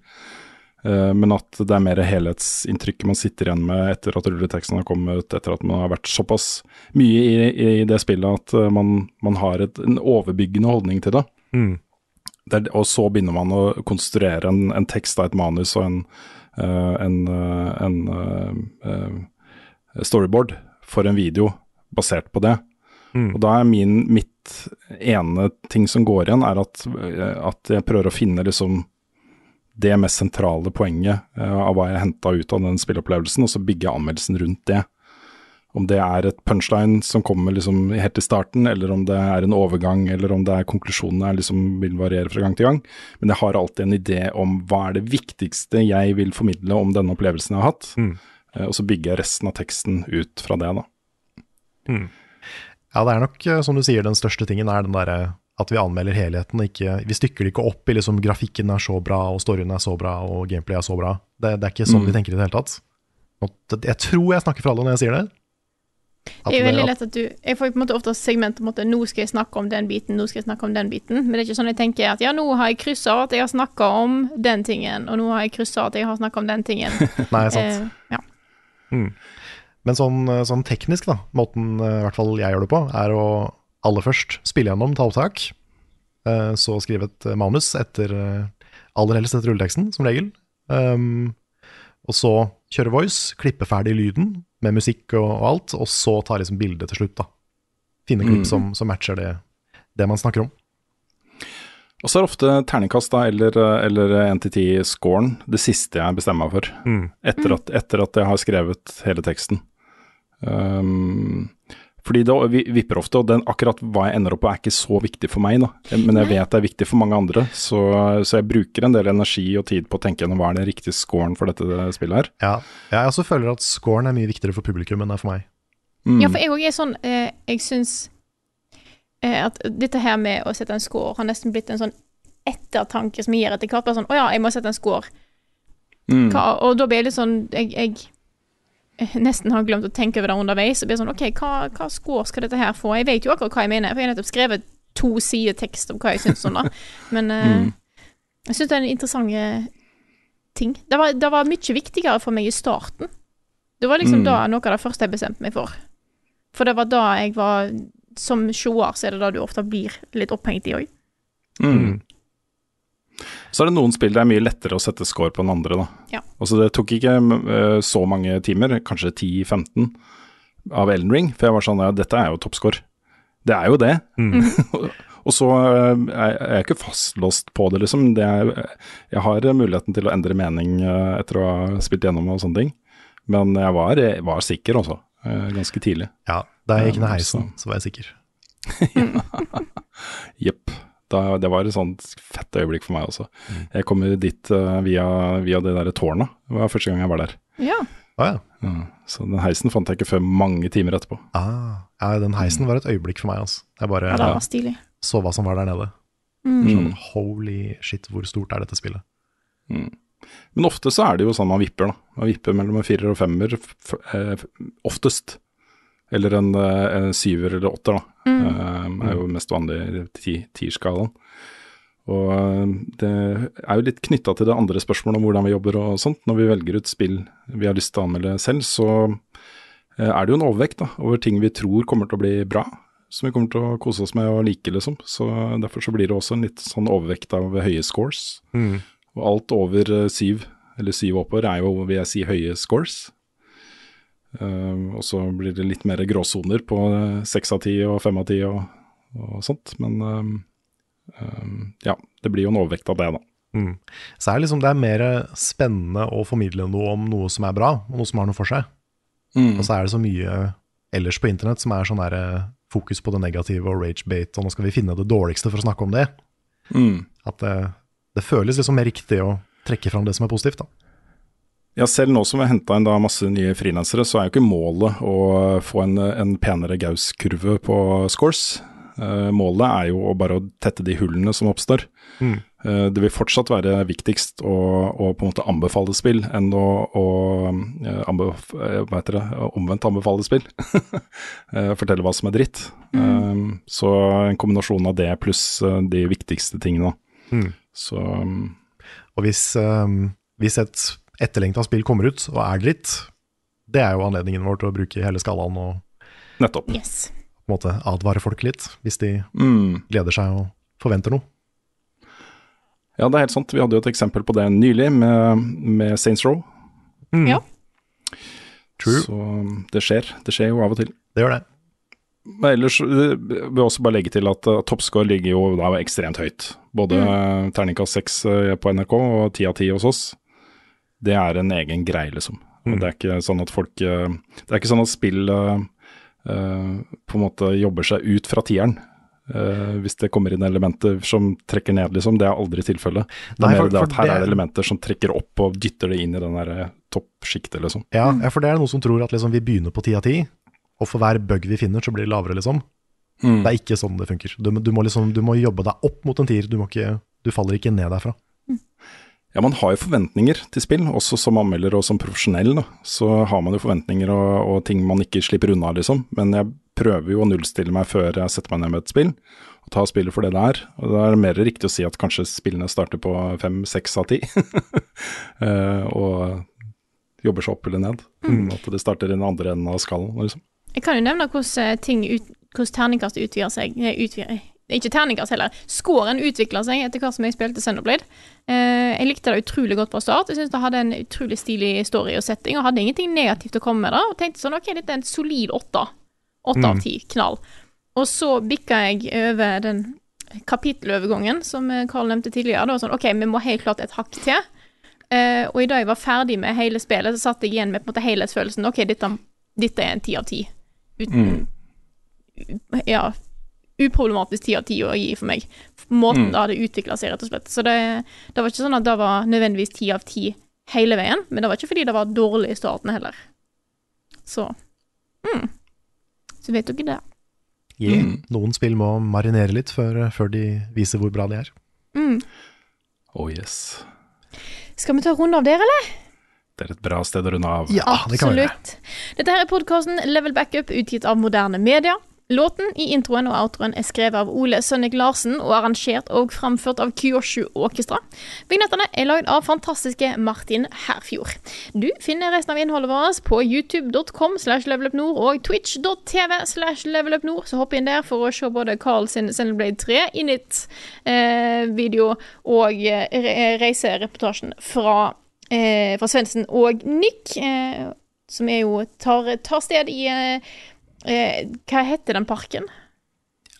Eh, men at det er mer helhetsinntrykket man sitter igjen med etter at rulleteksten har kommet, etter at man har vært såpass mye i, i det spillet at eh, man, man har et, en overbyggende holdning til det. Mm. Det er, og så begynner man å konstruere en, en tekst av et manus og en, eh, en, en storyboard for en video basert på det. Mm. Og da er min, mitt ene ting som går igjen, er at, eh, at jeg prøver å finne liksom det mest sentrale poenget eh, av hva jeg henta ut av den spilleopplevelsen, og så bygger jeg anmeldelsen rundt det. Om det er et punchline som kommer liksom helt i starten, eller om det er en overgang, eller om det er konklusjonene jeg liksom vil variere fra gang til gang. Men jeg har alltid en idé om hva er det viktigste jeg vil formidle om denne opplevelsen jeg har hatt. Eh, og så bygger jeg resten av teksten ut fra det, da. Ja, det er nok, eh, som du sier, den største tingen er den derre at vi anmelder helheten. Ikke, vi stykker det ikke opp i liksom grafikken er så bra, og storyen er så bra, og gameplay er så bra. Det, det er ikke sånn Mm. vi tenker i det hele tatt. Jeg tror jeg snakker for alle når jeg sier det. At Det er veldig lett at du Jeg får på en måte ofte segment om at Nå skal jeg snakke om den biten, nå skal jeg snakke om den biten. Men det er ikke sånn jeg tenker at ja, nå har jeg kryssa at jeg har snakka om den tingen, og nå har jeg kryssa at jeg har snakka om den tingen. Nei, sant. Eh, ja. Mm. Men sånn, sånn teknisk, da, måten eh, i hvert fall jeg gjør det på, er å aller først spille gjennom, ta opptak, eh, så skrive et eh, manus etter eh, aller helst etter rulleteksten, som regel. Um, og så kjøre voice, klippe ferdig lyden med musikk og, og alt, og så ta liksom bildet til slutt, da. Finne klipp Mm. som, som matcher det, det man snakker om. Og så er ofte terningkast da, eller, eller 1-10-scoren det siste jeg bestemmer meg for. Mm. Etter, at, etter at jeg har skrevet hele teksten. Um, fordi det vi- vipper ofte, og den, akkurat hva jeg ender opp på er ikke så viktig for meg. Da. Men jeg vet det er viktig for mange andre, så, så jeg bruker en del energi og tid på å tenke gjennom hva er den riktige scoren for dette spillet her. Ja, jeg også føler at scoren er mye viktigere for publikum enn det er for meg. Mm. Ja, for jeg òg er sånn eh, Jeg syns at dette her med å sette en score har nesten blitt en sånn ettertanke som jeg gir etter hvert. Bare sånn Å ja, jeg må sette en score. Mm. Hva, og da blir jeg litt sånn jeg, jeg eh, nesten har glemt å tenke over det underveis. Og blir sånn OK, hva, hva score skal dette her få? Jeg vet jo akkurat hva jeg mener, for jeg har nettopp skrevet to sider tekst om hva jeg syns om det. Men eh, Mm. jeg syns det er en interessant eh, ting. Det var, det var mye viktigere for meg i starten. Det var liksom Mm. da noe av det første jeg bestemte meg for. For det var da jeg var Som seer så er det da du ofte blir litt opphengt i òg. Mm. Så er det noen spill det er mye lettere å sette score på enn andre, da. Ja. Altså det tok ikke uh, så mange timer, kanskje 10-15, av Elden Ring, for jeg var sånn ja, dette er jo toppscore. Det er jo det. og så eh, er jeg ikke fastlåst på det, liksom. Det er, jeg har muligheten til å endre mening eh, etter å ha spilt gjennom og sånne ting. Men jeg var, jeg var sikker, også. eh, Ganske tidlig. Ja, da jeg gikk ned heisen, så var jeg sikker. Jepp. Da- Det var et sånt fett øyeblikk for meg også. Jeg kommer dit uh, via, via det derre tårnet. Det var første gang jeg var der. Ja. Ah, ja. Ja, så den heisen fant jeg ikke før mange timer etterpå. Ah, ja, den heisen var et øyeblikk for meg, altså. Jeg bare ja, det var stilig. så hva som var der nede. Mm. Sånn, holy shit, hvor stort er dette spillet? Mm. Men ofte så er det jo sånn man vipper, da. Man vipper mellom en firer og femmer, f eh, f- oftest. Eller en, eh, en syver eller åtter, da. Mm. Eh, er jo mest vanlig tierskalaen. Og eh, det er jo litt knytta til det andre spørsmålet om hvordan vi jobber og sånt. Når vi velger ut spill vi har lyst til å anmelde selv, så er det jo en overvekt da, over ting vi tror kommer til å bli bra. Som vi kommer til å kose oss med og like, liksom. Så Derfor så blir det også en litt sånn overvekt av høye scores. Mm. Og alt over syv, eller syv oppover, er jo, vil jeg si, høye scores. Eh, og så blir det litt mer gråsoner på eh, seks av ti og fem av ti og, og sånt. Men eh, eh, ja, det blir jo en overvekt av det, da. Mm. Så er det liksom det er mer spennende å formidle noe om noe som er bra, og noe som har noe for seg. Og så er det så mye ellers på internett som er sånn der eh, fokus på det negative og rage-bate, og nå skal vi finne det dårligste for å snakke om det. Mm. At det, det føles liksom mer riktig å trekke fram det som er positivt, da. Ja, selv nå som vi har henta inn masse nye frilansere, så er jo ikke målet å få en, en penere Gaus-kurve på scores. Uh, målet er jo bare å tette de hullene som oppstår. Mm. Uh, det vil fortsatt være viktigst å, å på en måte anbefale spill enn å, å eh, anbef hva heter det, omvendt anbefale spill. uh, Fortelle hva som er dritt. Eh, så en kombinasjon av det pluss de viktigste tingene. Mm. Så um, Og hvis, um, hvis et etterlengta spill kommer ut og er dritt, det er jo anledningen vår til å bruke hele skalaen og nettopp. Yes. på en måte advare folk litt, hvis de Mm. gleder seg og forventer noe. Ja, det er helt sant. Vi hadde jo et eksempel på det nylig med, med Saints Row. Ja. True. Så det skjer. Det skjer jo av og til. Det gjør det. Men ellers eh, vil jeg også bare legge til at uh, toppscore ligger jo da ekstremt høyt. Både mm. terningkast 6 på NRK og 10 av 10 hos oss. Det er en egen greie, liksom. Mm. det er ikke sånn at folk eh, Det er ikke sånn at spill eh, eh, på en måte jobber seg ut fra tieren. Uh, hvis det kommer inn elementer som trekker ned, liksom. Det er aldri tilfellet. Det er Nei, mer det at her det- er det elementer som trekker opp og dytter det inn i den der toppsjiktet, liksom. Ja, ja, for det er noen som tror at liksom, vi begynner på ti av ti, og for hver bug vi finner, så blir det lavere, liksom. Mm. Det er ikke sånn det funker. Du, må- du, må liksom, du må jobbe deg opp mot en tier, du, må ikke, du faller ikke ned derfra. Ja, man har jo forventninger til spill, også som anmelder og som profesjonell. Da. Så har man jo forventninger og, og ting man ikke slipper unna, liksom. Men jeg prøver jo å nullstille meg før jeg setter meg ned med et spill, og ta spillet for det det er. Og da er det mer riktig å si at kanskje spillene starter på fem-seks av ti, Eh, og jobber seg opp eller ned. Mm. At det starter i den andre enden av skallen, liksom. Jeg kan jo nevne hvordan eh, ting ut, hvordan terningkastet utvider seg. eh, Utvider, ikke terningkast heller. Scoren utvikler seg etter hva som jeg spilte Sunderblade. Eh, jeg likte det utrolig godt fra start. Jeg synes det hadde en utrolig stilig story og setting, og hadde ingenting negativt å komme med da. Og tenkte sånn, ok, dette er en solid åtte. Åtte av Mm. ti. Knall. Og så bikka jeg over den kapittelovergangen som Karl Carl nevnte tidligere. Da var sånn, ok, vi må helt klart et hakk til. Eh, og i dag jeg var ferdig med hele spillet, så satt jeg igjen med på en måte helhetsfølelsen. Ok, dette, dette er en ti av ti. Uten Ja, uproblematisk ti av ti å gi for meg. Måten Mm. det hadde utvikla seg, rett og slett. Så det, det var ikke sånn at det var nødvendigvis ti av ti hele veien, men det var ikke fordi det var dårlig i starten heller. Så mm. Så vet dere det. Yeah. Mm. Noen spill må marinere litt før, før de viser hvor bra de er. Mm. Oh yes. Skal vi ta en runde av dere, eller? Det er et bra sted å runde av. Ja, Absolutt. Dette her er podkasten Level Backup, utgitt av moderne media. Låten i introen og outroen er skrevet av Ole Sønnik Larsen og arrangert og framført av Kyoshu Orkestra. Vignettene er lagd av fantastiske Martin Herfjord. Du finner resten av innholdet vårt på youtube.com slash levelupnord og twitch.tv slash levelupnord, så hopp inn der for å se både Carl sin Xenoblade 3 Init-video og eh, re- reisereportasjen fra, eh, fra Svendsen og Nick, eh, som er jo tar, tar sted i eh, eh, Hva heter den parken?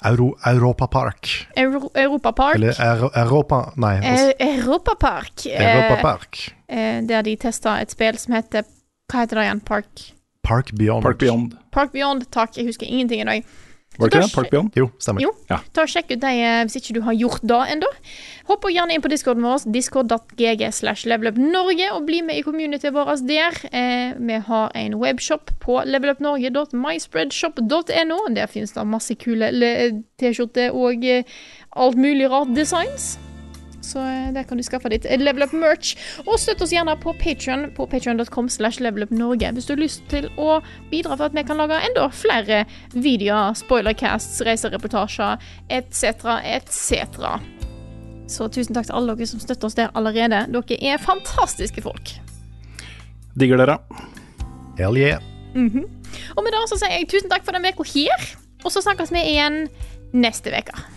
Euro, Europa Park. Euro, Europapark. Eller Euro, Europa Nei. Eh, Europapark. eh, Europa Park. eh, der de testa et spill som heter Hva heter det igjen? Park Park Beyond. Park Beyond. Park Beyond, takk. Jeg husker ingenting i dag. Var det ikke det? Park Beyond? Jo, stemmer. Jo. Ja. Ta og Sjekk ut de eh, hvis ikke du har gjort det ennå. Hopp og gjerne inn på discorden vår, discord.gg slash levelupnorge, og bli med i communityet vårt der. Eh, vi har en webshop på levelupnorge.myspreadshop.no. Der finnes det masse kule T-skjorter og eh, alt mulig rart designs. Så eh, der kan du skaffe ditt Level Up merch. Og støtt oss gjerne på Patreon på patreon.com slash levelupnorge hvis du har lyst til å bidra for at vi kan lage enda flere videoer, spoilercasts, reisereportasjer etc., etc. Så tusen takk til alle dere som støtter oss der allerede. Dere er fantastiske folk. Digger dere. Hell yeah. Mhm. Og med det så sier jeg tusen takk for denne uka her, og så snakkes vi igjen neste uke.